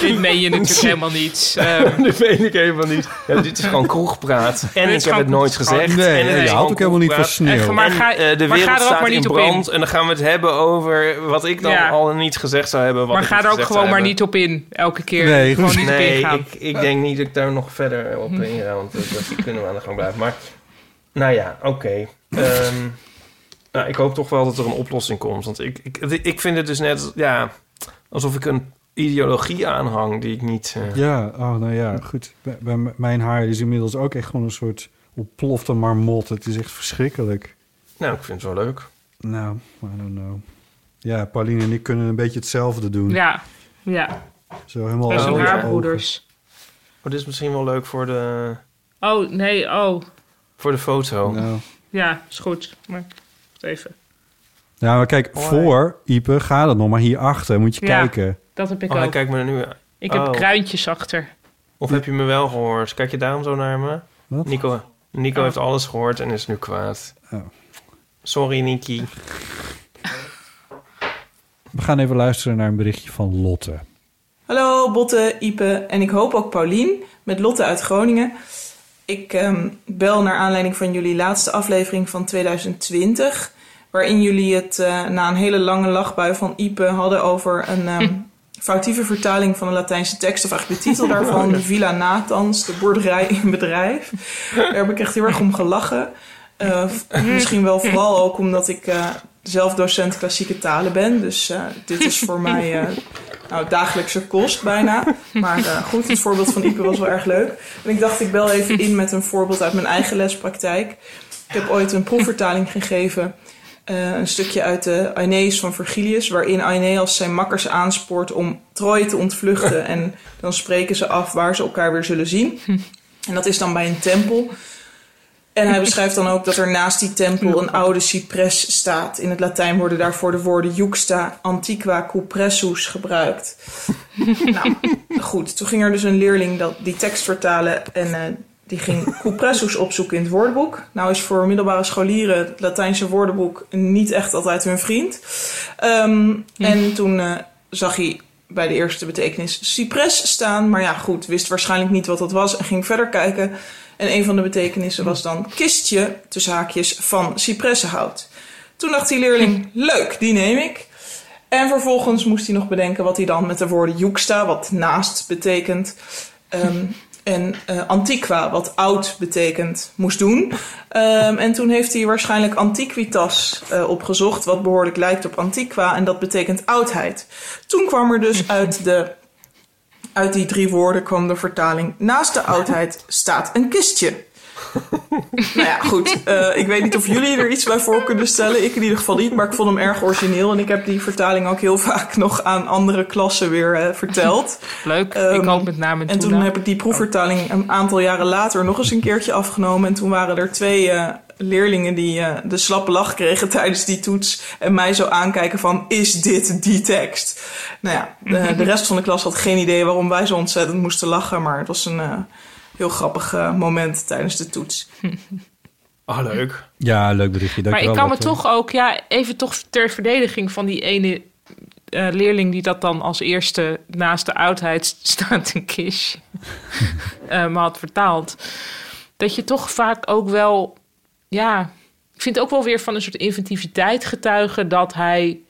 Dit meen je natuurlijk [LAUGHS] helemaal niet. Ehm, [LAUGHS] dat weet ik helemaal niet. Ja, dit is gewoon kroegpraat. En ik heb het nooit gezegd. Nee, en het je houdt ook helemaal niet van sneeuw. Maar En ga- eh, de maar ga wereld er ook staat maar in niet op brand. En dan gaan we het hebben over wat ik dan Ja. al niet gezegd zou hebben. Wat maar ga er ook gewoon maar niet op in. Elke keer. Nee, gewoon niet op ingaan. ik, ik denk niet dat ik daar nog verder op inga, want dat, dat kunnen we aan de gang blijven. Maar, nou ja, oké. Ehm, nou, ik hoop toch wel dat er een oplossing komt. Want ik, ik, ik vind het dus net, ja, alsof ik een ideologie aanhang die ik niet... eh, Ja, oh, nou ja, goed. Bij, bij m- mijn haar is inmiddels ook echt gewoon een soort ontplofte marmot. Het is echt verschrikkelijk. Nou, ik vind het wel leuk. Nou, I don't know. Ja, Pauline en ik kunnen een beetje hetzelfde doen. Ja, ja. Zo helemaal zijn Oh, ja. haarbroeders. Maar dit is misschien wel leuk voor de, Oh, nee, oh. voor de foto. Nou. Ja, is goed. Maar wacht even. Ja, maar kijk, Hoi. voor Ipe gaat het nog maar hierachter. Moet je Ja. kijken. Dat heb ik Oh, hij ook. kijkt me er nu... Ik heb oh. kruintjes achter. Of heb je me wel gehoord? Kijk je daarom zo naar me? Wat? Nico, Nico Oh. heeft alles gehoord en is nu kwaad. Oh. Sorry, Niki. We gaan even luisteren naar een berichtje van Lotte. Hallo Botte, Ipe en ik hoop ook Paulien met Lotte uit Groningen. Ik ehm, bel naar aanleiding van jullie laatste aflevering van 2020, waarin jullie het eh, na een hele lange lachbui van Ipe hadden over een ehm, [LAUGHS] foutieve vertaling van een Latijnse tekst, of eigenlijk de titel daarvan, [LAUGHS] de Villa Nathans, de boerderij in bedrijf. Daar heb ik echt heel erg om gelachen. Eh, misschien wel vooral ook omdat ik eh, zelf docent klassieke talen ben, dus dit is voor [LAUGHS] mij nou, dagelijkse kost bijna. Maar eh, goed, het voorbeeld van Ipe was wel erg leuk. En ik dacht, ik bel even in met een voorbeeld uit mijn eigen lespraktijk. Ik heb ooit een proefvertaling gegeven. eh, een stukje uit de Aeneas van Virgilius, waarin Aeneas zijn makkers aanspoort om Troje te ontvluchten. En dan spreken ze af waar ze elkaar weer zullen zien. En dat is dan bij een tempel. En hij beschrijft dan ook dat er naast die tempel een oude cipres staat. In het Latijn worden daarvoor de woorden juxta antiqua cupressus gebruikt. [LAUGHS] nou, goed. Toen ging er dus een leerling dat, die tekst vertalen en eh, die ging cupressus opzoeken in het woordenboek. Nou is voor middelbare scholieren het Latijnse woordenboek niet echt altijd hun vriend. Ehm, En toen eh, zag hij bij de eerste betekenis cipres staan. Maar ja, goed, wist waarschijnlijk niet wat dat was en ging verder kijken. En een van de betekenissen was dan kistje, tussen haakjes, van cipressenhout. Toen dacht die leerling, leuk, die neem ik. En vervolgens moest hij nog bedenken wat hij dan met de woorden juxta, wat naast betekent, ehm, en eh, antiqua, wat oud betekent, moest doen. Ehm, en toen heeft hij waarschijnlijk antiquitas eh, opgezocht, wat behoorlijk lijkt op antiqua, en dat betekent oudheid. Toen kwam er dus uit de uit die drie woorden kwam de vertaling. Naast de oudheid staat een kistje. Nou ja, goed. eh, ik weet niet of jullie er iets bij voor kunnen stellen. Ik in ieder geval niet, maar ik vond hem erg origineel. En ik heb die vertaling ook heel vaak nog aan andere klassen weer eh, verteld. Leuk. Ehm, ik ook met name En toen heb ik die proefvertaling een aantal jaren later nog eens een keertje afgenomen. En toen waren er twee eh, leerlingen die de slappe lach kregen [LAUGHS] tijdens die toets. En mij zo aankijken van, is dit die tekst? Nou ja, de, de rest van de klas had geen idee waarom wij zo ontzettend moesten lachen. Maar het was een heel grappig eh, moment tijdens de toets. Oh, [LAUGHS] leuk. Ja, leuk berichtje. Maar ik kan me toch ook, ja, even toch ter verdediging van die ene eh, leerling die dat dan als eerste naast de oudheid staat een kistje [LAUGHS] eh, me had vertaald. Dat je toch vaak ook wel, ja, ik vind ook wel weer van een soort inventiviteit getuigen dat hij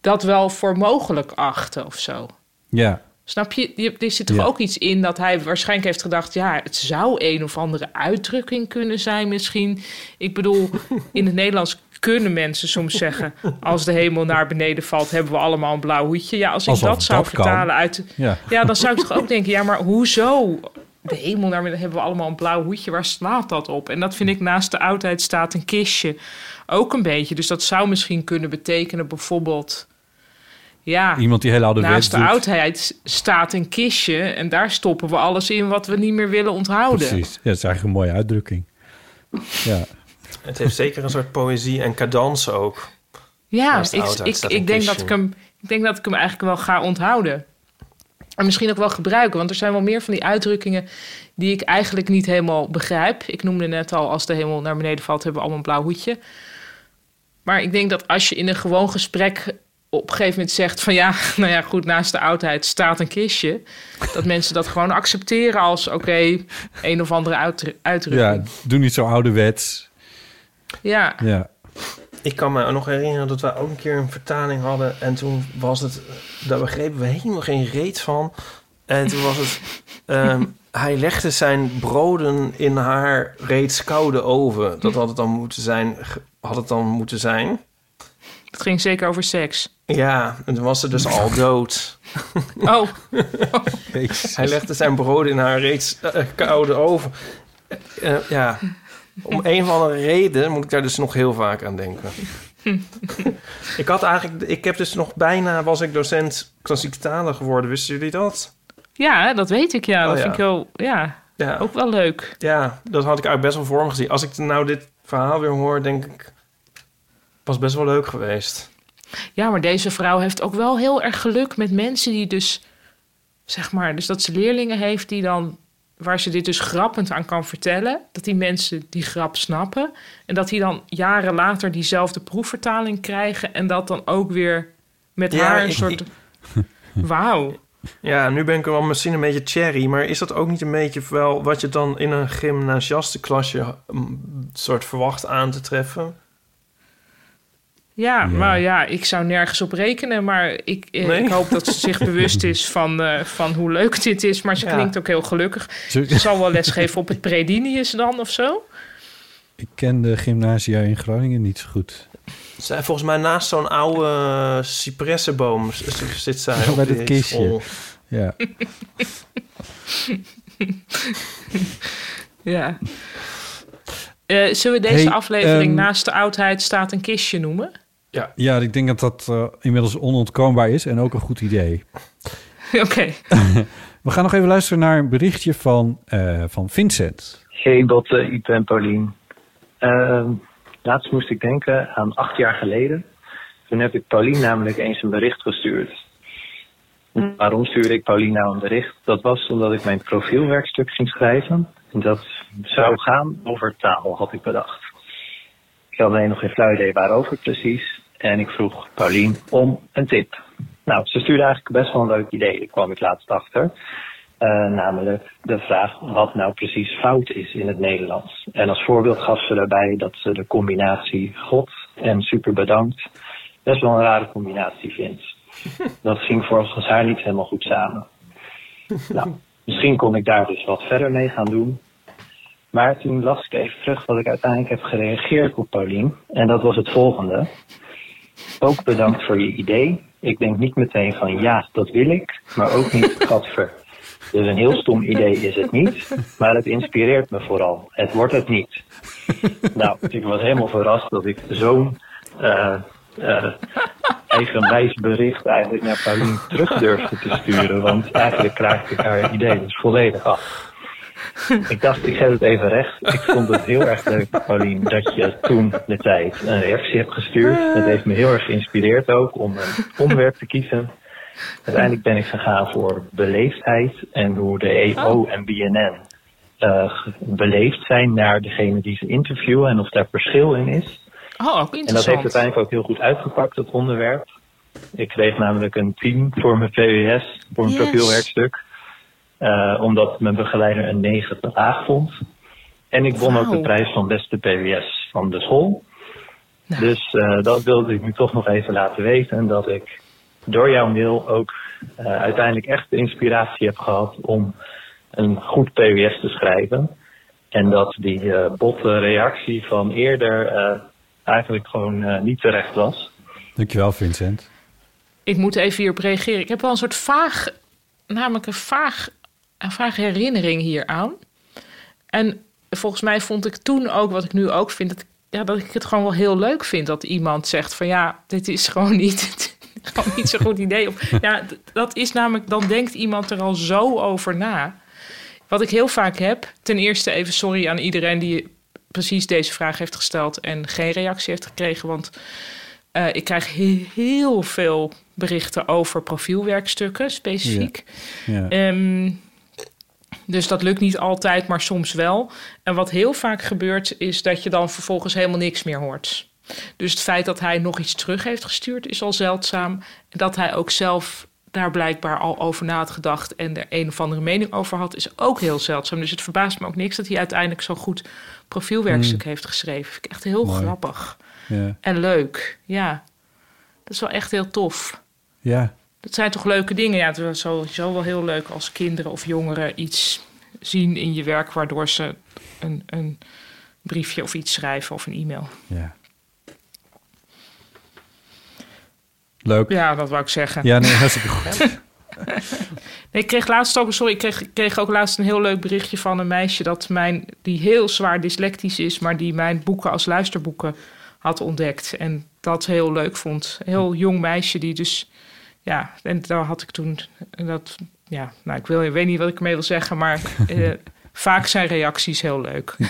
dat wel voor mogelijk achtte of zo. Ja, Snap je? Er zit toch Ja. ook iets in dat hij waarschijnlijk heeft gedacht... ja, het zou een of andere uitdrukking kunnen zijn misschien. Ik bedoel, [LAUGHS] in het Nederlands kunnen mensen soms zeggen... als de hemel naar beneden valt, hebben we allemaal een blauw hoedje. Ja, als ik Alsof dat zou dat kan. vertalen uit... ja. Ja, dan zou ik toch ook denken... ja, maar hoezo? De hemel naar beneden hebben we allemaal een blauw hoedje. Waar slaat dat op? En dat vind ik naast de oudheid staat een kistje ook een beetje. Dus dat zou misschien kunnen betekenen bijvoorbeeld... Ja, Iemand die heel oude wet Naast de doet. oudheid staat een kistje en daar stoppen we alles in wat we niet meer willen onthouden. Precies. Ja, dat is eigenlijk een mooie uitdrukking. Ja, Het heeft zeker een soort poëzie en cadans ook. Ja, ik, ik, ik, denk dat ik, hem, ik denk dat ik hem eigenlijk wel ga onthouden. En misschien ook wel gebruiken, want er zijn wel meer van die uitdrukkingen die ik eigenlijk niet helemaal begrijp. Ik noemde net al, als de hemel naar beneden valt, hebben we allemaal een blauw hoedje. Maar ik denk dat als je in een gewoon gesprek op een gegeven moment zegt van ja, [LAUGHS] nou ja, goed, naast de oudheid staat een kistje. Dat mensen dat gewoon accepteren als oké, een of andere uitdru- uitdrukking. ja doe niet zo ouderwets. Ja. Ja. Ik kan me nog herinneren dat wij ook een keer een vertaling hadden. En toen was het... Daar begrepen we helemaal geen reet van. En toen was het... ehm, [LAUGHS] hij legde zijn broden in haar reeds koude oven. Dat had het dan moeten zijn. Had het dan moeten zijn. Het ging zeker over seks. Ja, en toen was ze dus al dood. Oh, Hij legde zijn broden in haar reeds eh, koude oven. Eh, ja, om een of andere reden moet ik daar dus nog heel vaak aan denken. [LAUGHS] ik had eigenlijk, ik heb dus nog bijna, was ik docent klassieke talen geworden. Wisten jullie dat? ja, dat weet ik ja. Oh, Dat ja. vind ik wel, ja, Ja, ook wel leuk. ja, dat had ik eigenlijk best wel voor me gezien. Als ik nou dit verhaal weer hoor, denk ik, was best wel leuk geweest. Ja, maar deze vrouw heeft ook wel heel erg geluk met mensen die dus, zeg maar, dus dat ze leerlingen heeft die dan, waar ze dit dus grappend aan kan vertellen, dat die mensen die grap snappen en dat die dan jaren later diezelfde proefvertaling krijgen en dat dan ook weer met Ja, haar een ik- soort, ik- [LAUGHS] wauw. Ja, nu ben ik wel misschien een beetje cherry, maar is dat ook niet een beetje wel wat je dan in een gymnasiastenklasje mm, soort verwacht aan te treffen? Ja, maar ja, ik zou nergens op rekenen. Maar ik, eh, Nee? ik hoop dat ze zich [LAUGHS] bewust is van, eh, van hoe leuk dit is. Maar ze Ja. klinkt ook heel gelukkig. Ze zal wel lesgeven op het Predinius dan of zo. Ik ken de gymnasia in Groningen niet zo goed. Zij volgens mij naast zo'n oude uh, cipressenboom s- s- zit zij. [LAUGHS] Bij op dat die kistje. school. Ja. [LAUGHS] Ja. Eh, zullen we deze Hey, aflevering ehm, naast de oudheid staat een kistje noemen? Ja, ik denk dat dat eh, inmiddels onontkoombaar is en ook een goed idee. [LAUGHS] Oké. [LAUGHS] We gaan nog even luisteren naar een berichtje van, eh, van Vincent. Hey Botte, Ipe en Paulien. Ehm, laatst moest ik denken aan acht jaar geleden. Toen heb ik Paulien namelijk eens een bericht gestuurd. Waarom stuurde ik Paulien nou een bericht? Dat was omdat ik mijn profielwerkstuk ging schrijven. En dat zou gaan over taal, had ik bedacht. Ik had alleen nog geen flauw idee waarover precies. En ik vroeg Paulien om een tip. Nou, ze stuurde eigenlijk best wel een leuk idee. Daar kwam ik laatst achter. Eh, namelijk de vraag wat nou precies fout is in het Nederlands. En als voorbeeld gaf ze daarbij dat ze de combinatie God en super bedankt best wel een rare combinatie vindt. [LAUGHS] Dat ging volgens haar niet helemaal goed samen. Nou, misschien kon ik daar dus wat verder mee gaan doen. Maar toen las ik even terug wat ik uiteindelijk heb gereageerd op Paulien. En dat was het volgende. Ook bedankt voor je idee. Ik denk niet meteen van ja, dat wil ik. Maar ook niet [LAUGHS] gadver. Dus een heel stom idee is het niet, maar het inspireert me vooral. Het wordt het niet. [LAUGHS] Nou, ik was helemaal verrast dat ik zo'n eh, eigenwijs bericht eigenlijk naar Pauline terug durfde te sturen. Want eigenlijk krijg ik haar idee dus volledig af. Ik dacht, ik zet het even recht. Ik vond het heel erg leuk, Paulien, dat je toen de tijd een reactie hebt gestuurd. Dat heeft me heel erg geïnspireerd ook om een onderwerp te kiezen. Uiteindelijk ben ik gegaan voor beleefdheid en hoe de EO en BNN eh, beleefd zijn naar degene die ze interviewen en of daar verschil in is. Oh, ook En dat interessant. heeft uiteindelijk ook heel goed uitgepakt, dat onderwerp. Ik kreeg namelijk een 10 voor mijn VWS, voor mijn Yes. profielwerkstuk. Eh, omdat mijn begeleider een 9 te laag vond. En ik won ook de prijs van beste PWS van de school. Nou. Dus eh, dat wilde ik nu toch nog even laten weten. En dat ik door jouw mail ook eh, uiteindelijk echt de inspiratie heb gehad om een goed PWS te schrijven. En dat die eh, botte reactie van eerder eh, eigenlijk gewoon niet terecht was. Dankjewel, Vincent. Ik moet even hierop reageren. Ik heb wel een soort vaag, namelijk een vaag, een vaag herinnering hieraan. En volgens mij vond ik toen ook, wat ik nu ook vind, dat, ja, dat ik het gewoon wel heel leuk vind dat iemand zegt van ja, dit is [LAUGHS] gewoon niet, gewoon niet zo'n goed idee. Of, ja, dat is namelijk, dan denkt iemand er al zo over na. Wat ik heel vaak heb, ten eerste even sorry aan iedereen die precies deze vraag heeft gesteld en geen reactie heeft gekregen, want eh, ik krijg he- heel veel berichten over profielwerkstukken specifiek. Ja. Ehm, dus dat lukt niet altijd, maar soms wel. En wat heel vaak gebeurt, is dat je dan vervolgens helemaal niks meer hoort. Dus het feit dat hij nog iets terug heeft gestuurd, is al zeldzaam. En dat hij ook zelf daar blijkbaar al over na had gedacht en er een of andere mening over had, is ook heel zeldzaam. Dus het verbaast me ook niks dat hij uiteindelijk zo'n goed profielwerkstuk heeft geschreven. Vind ik echt heel Mooi. grappig. Ja. En leuk, ja. Dat is wel echt heel tof. ja. Dat zijn toch leuke dingen. Ja, het is sowieso wel heel leuk als kinderen of jongeren iets zien in je werk... waardoor ze een, een briefje of iets schrijven of een e-mail. ja. Leuk. Ja, dat wou ik zeggen. Ja, nee, hartstikke goed. Nee, ik kreeg laatst ook, sorry, ik kreeg, kreeg ook laatst een heel leuk berichtje van een meisje dat mijn, die heel zwaar dyslectisch is, maar die mijn boeken als luisterboeken had ontdekt. En dat heel leuk vond. Een heel jong meisje die dus, ja, en daar had ik toen, dat, ja, nou, ik, wil, ik weet niet wat ik ermee wil zeggen, maar eh, [LAUGHS] vaak zijn reacties heel leuk. [LAUGHS]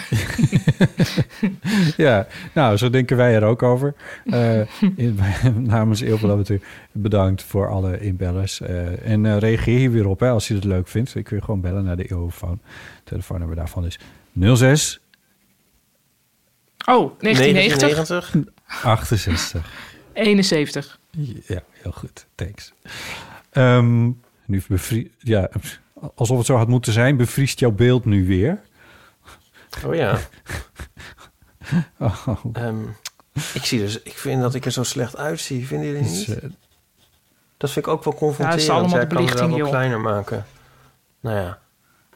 Ja, nou, zo denken wij er ook over. [LAUGHS] Eh, in- namens natuurlijk bedankt voor alle inbellers. Eh, en reageer hier weer op hè, als je het leuk vindt. Dan kun je gewoon bellen naar de Eeuwfoon. Telefoonnummer daarvan is 06 Oh, 1990, 1990. 68. 71. Ja, heel goed. Thanks. Ehm, nu ja, alsof het zo had moeten zijn, bevriest jouw beeld nu weer. Oh ja. [LAUGHS] Oh, Ehm, ik zie dus, ik vind dat ik er zo slecht uitzie. Vinden jullie dus, niet? eh, Dat vind ik ook wel Ja, het is confronterend. allemaal kan het wel joh. kleiner maken. Nou ja.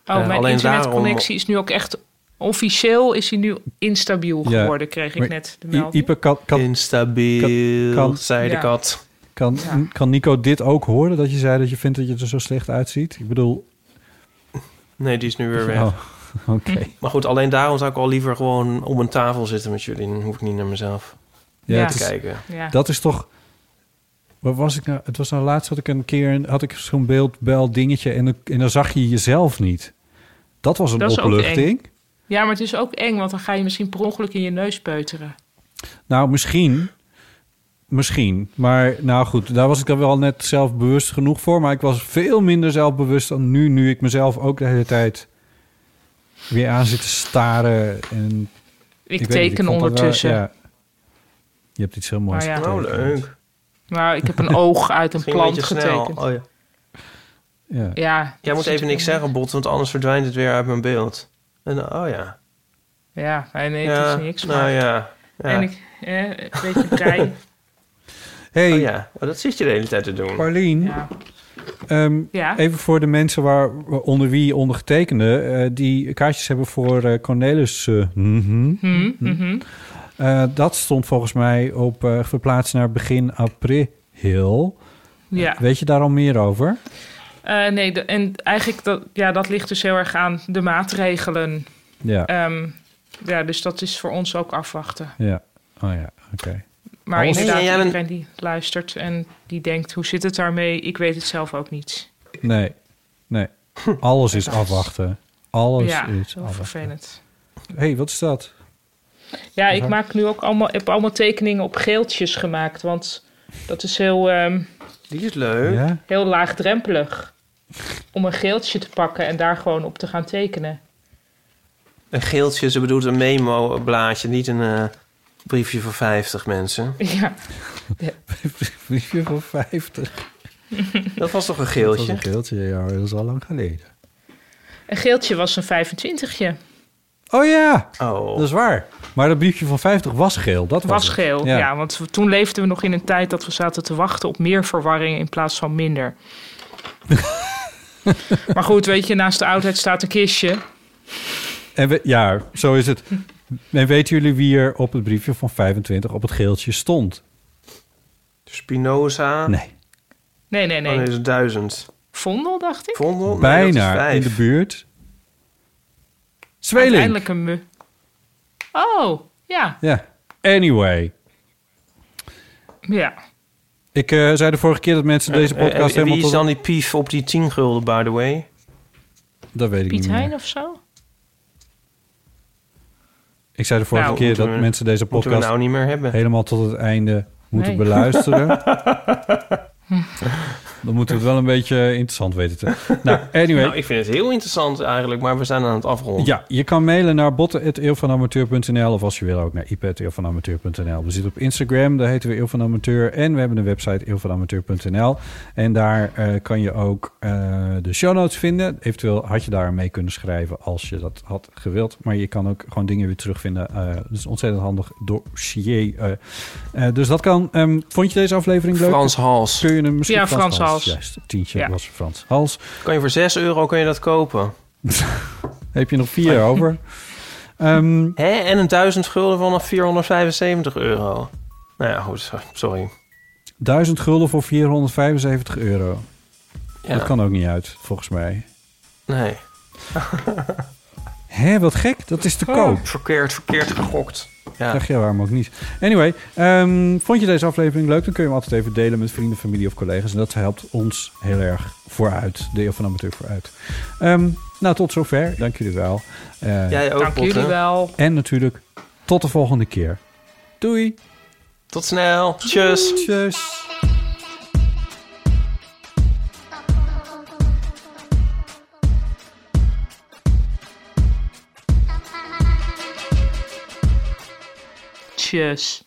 Oh, Eh, mijn internetconnectie is nu ook echt... Officieel is hij nu instabiel Ja, geworden, kreeg ik maar net de I- melding. Ipe, kan, kan, Instabiel, Kan- kan- zei de Ja. kat. kan, Ja. kan Nico dit ook horen? Dat je zei dat je vindt dat je er zo slecht uitziet? Ik bedoel... Nee, die is nu weer weg. Oh, [LAUGHS] oké. Maar goed, alleen daarom zou ik al liever gewoon om een tafel zitten met jullie. Dan hoef ik niet naar mezelf Ja, te is- kijken. Ja. Dat is toch. Waar was ik nou? Het was nou laatst had ik een keer had ik zo'n beeldbel dingetje en, dan- en dan zag je jezelf niet. Dat was een Dat opluchting. Ja, maar het is ook eng, want dan ga je misschien per ongeluk in je neus peuteren. Nou, misschien. Misschien. Maar nou goed, daar was ik dan wel net zelfbewust genoeg voor. Maar ik was veel minder zelfbewust dan nu, nu ik mezelf ook de hele tijd weer aan zit te staren. En Ik, niet, teken wel- ondertussen. ja. Je hebt iets heel moois Maar ja. Oh, getekend. leuk. Maar ik heb een oog uit een plant getekend. Oh, ja. Ja. Ja, Jij moet dat even niks zeggen, Bot, want anders verdwijnt het weer uit mijn beeld. En, oh ja. Ja, nee, nee, ja, het is niks. nou ja. ja. En ik, eh, een beetje brei. [LAUGHS] Hey, Oh ja, oh, dat zit je de hele tijd te doen. Paulien. ja. ehm, ja. Even voor de mensen waar, onder wie ondergetekende... eh die kaartjes hebben voor eh, Cornelis... eh. Hm, mhm. Eh, dat stond volgens mij op eh, verplaatst naar begin april. Ja. Weet je daar al meer over? Eh, nee, de- en eigenlijk dat, ja, dat ligt dus heel erg aan de maatregelen. Ja, Ehm, ja, dus dat is voor ons ook afwachten. ja. Oh ja, oké. Maar Alles- inderdaad, Nee, jij bent- iedereen die luistert en die denkt... hoe zit het daarmee? Ik weet het zelf ook niet. Nee, nee. [LAUGHS] Alles is afwachten. Alles ja, is heel afwachten. vervelend. Hé, hey, wat is dat? Ja, ik maak nu ook allemaal, heb allemaal tekeningen op geeltjes gemaakt. Want dat is heel, ehm, Die is leuk. Ja? heel laagdrempelig. Om een geeltje te pakken en daar gewoon op te gaan tekenen. Een geeltje, ze bedoelt een memo-blaadje, niet een eh, briefje voor 50 mensen. [LAUGHS] Ja, [LAUGHS] Briefje voor 50. [LAUGHS] Dat was toch een Dat was geeltje? een geeltje, ja, dat is al lang geleden. een geeltje was een 25je. Oh ja, Oh. dat is waar. Maar dat briefje van 50 was geel, dat was, geel, ja. want we- toen leefden we nog in een tijd dat we zaten te wachten op meer verwarring in plaats van minder. [LAUGHS] maar goed, weet je, naast de oudheid staat een kistje. En we, ja, zo is het. En weten jullie wie er op het briefje van 25 op het geeltje stond? Spinoza. Nee. Nee, nee, Oh, nee. is duizend. Vondel, dacht ik. Vondel? Nee, dat Bijna is vijf. in de buurt. Zweling. Uiteindelijk een mu. Oh, ja. Ja. Anyway. Ja. Ik eh, zei de vorige keer dat mensen deze Eh, eh, podcast Wie helemaal is tot... dan die pief op die 10 gulden, by the way? Dat weet ik Piet niet meer. Hein of zo? Ik zei de vorige Nou, keer dat we- mensen deze podcast nou niet meer hebben. helemaal tot het einde moeten Nee. beluisteren. [LAUGHS] [LAUGHS] Dan moeten we het wel een beetje interessant weten te... [LAUGHS] Nou, anyway. Nou, ik vind het heel interessant eigenlijk, maar we zijn aan het afronden. Ja, je kan mailen naar botten.eeuwvanamateur.nl of als je wil ook naar ip.eeuwvanamateur.nl. We zitten op Instagram, daar heten we Eeuw van Amateur. En we hebben een website eeuwvanamateur.nl. En daar eh, kan je ook eh, de show notes vinden. Eventueel had je daar mee kunnen schrijven als je dat had gewild. Maar je kan ook gewoon dingen weer terugvinden. Eh dat is een ontzettend handig dossier. eh. Eh, dus dat kan. Ehm, vond je deze aflevering leuk? Frans Hals. Kun je hem misschien Ja, Frans Hals. Juist, tientje Ja. was Frans Hals. Kan je voor 6 euro kun je dat kopen. [LAUGHS] Heb je nog vier over? Ehm, Hè? En een 1000 gulden vanaf 475 euro. Nou ja, goed, sorry. 1000 gulden voor 475 euro. Ja. Dat kan ook niet uit, volgens mij. Nee. [LAUGHS] Hé, wat gek. Dat is te Oh. koop. Verkeerd, verkeerd gegokt. Ja. Zeg je waarom ook niet. Anyway, ehm, vond je deze aflevering leuk? Dan kun je hem altijd even delen met vrienden, familie of collega's. En dat helpt ons heel erg vooruit. De Eeuw van Amateur vooruit. Ehm, nou, tot zover. Dank jullie wel. Eh, Jij ook, Dank jullie wel. En natuurlijk, tot de volgende keer. Doei. Tot snel. Tjus. Tjus. Tjus.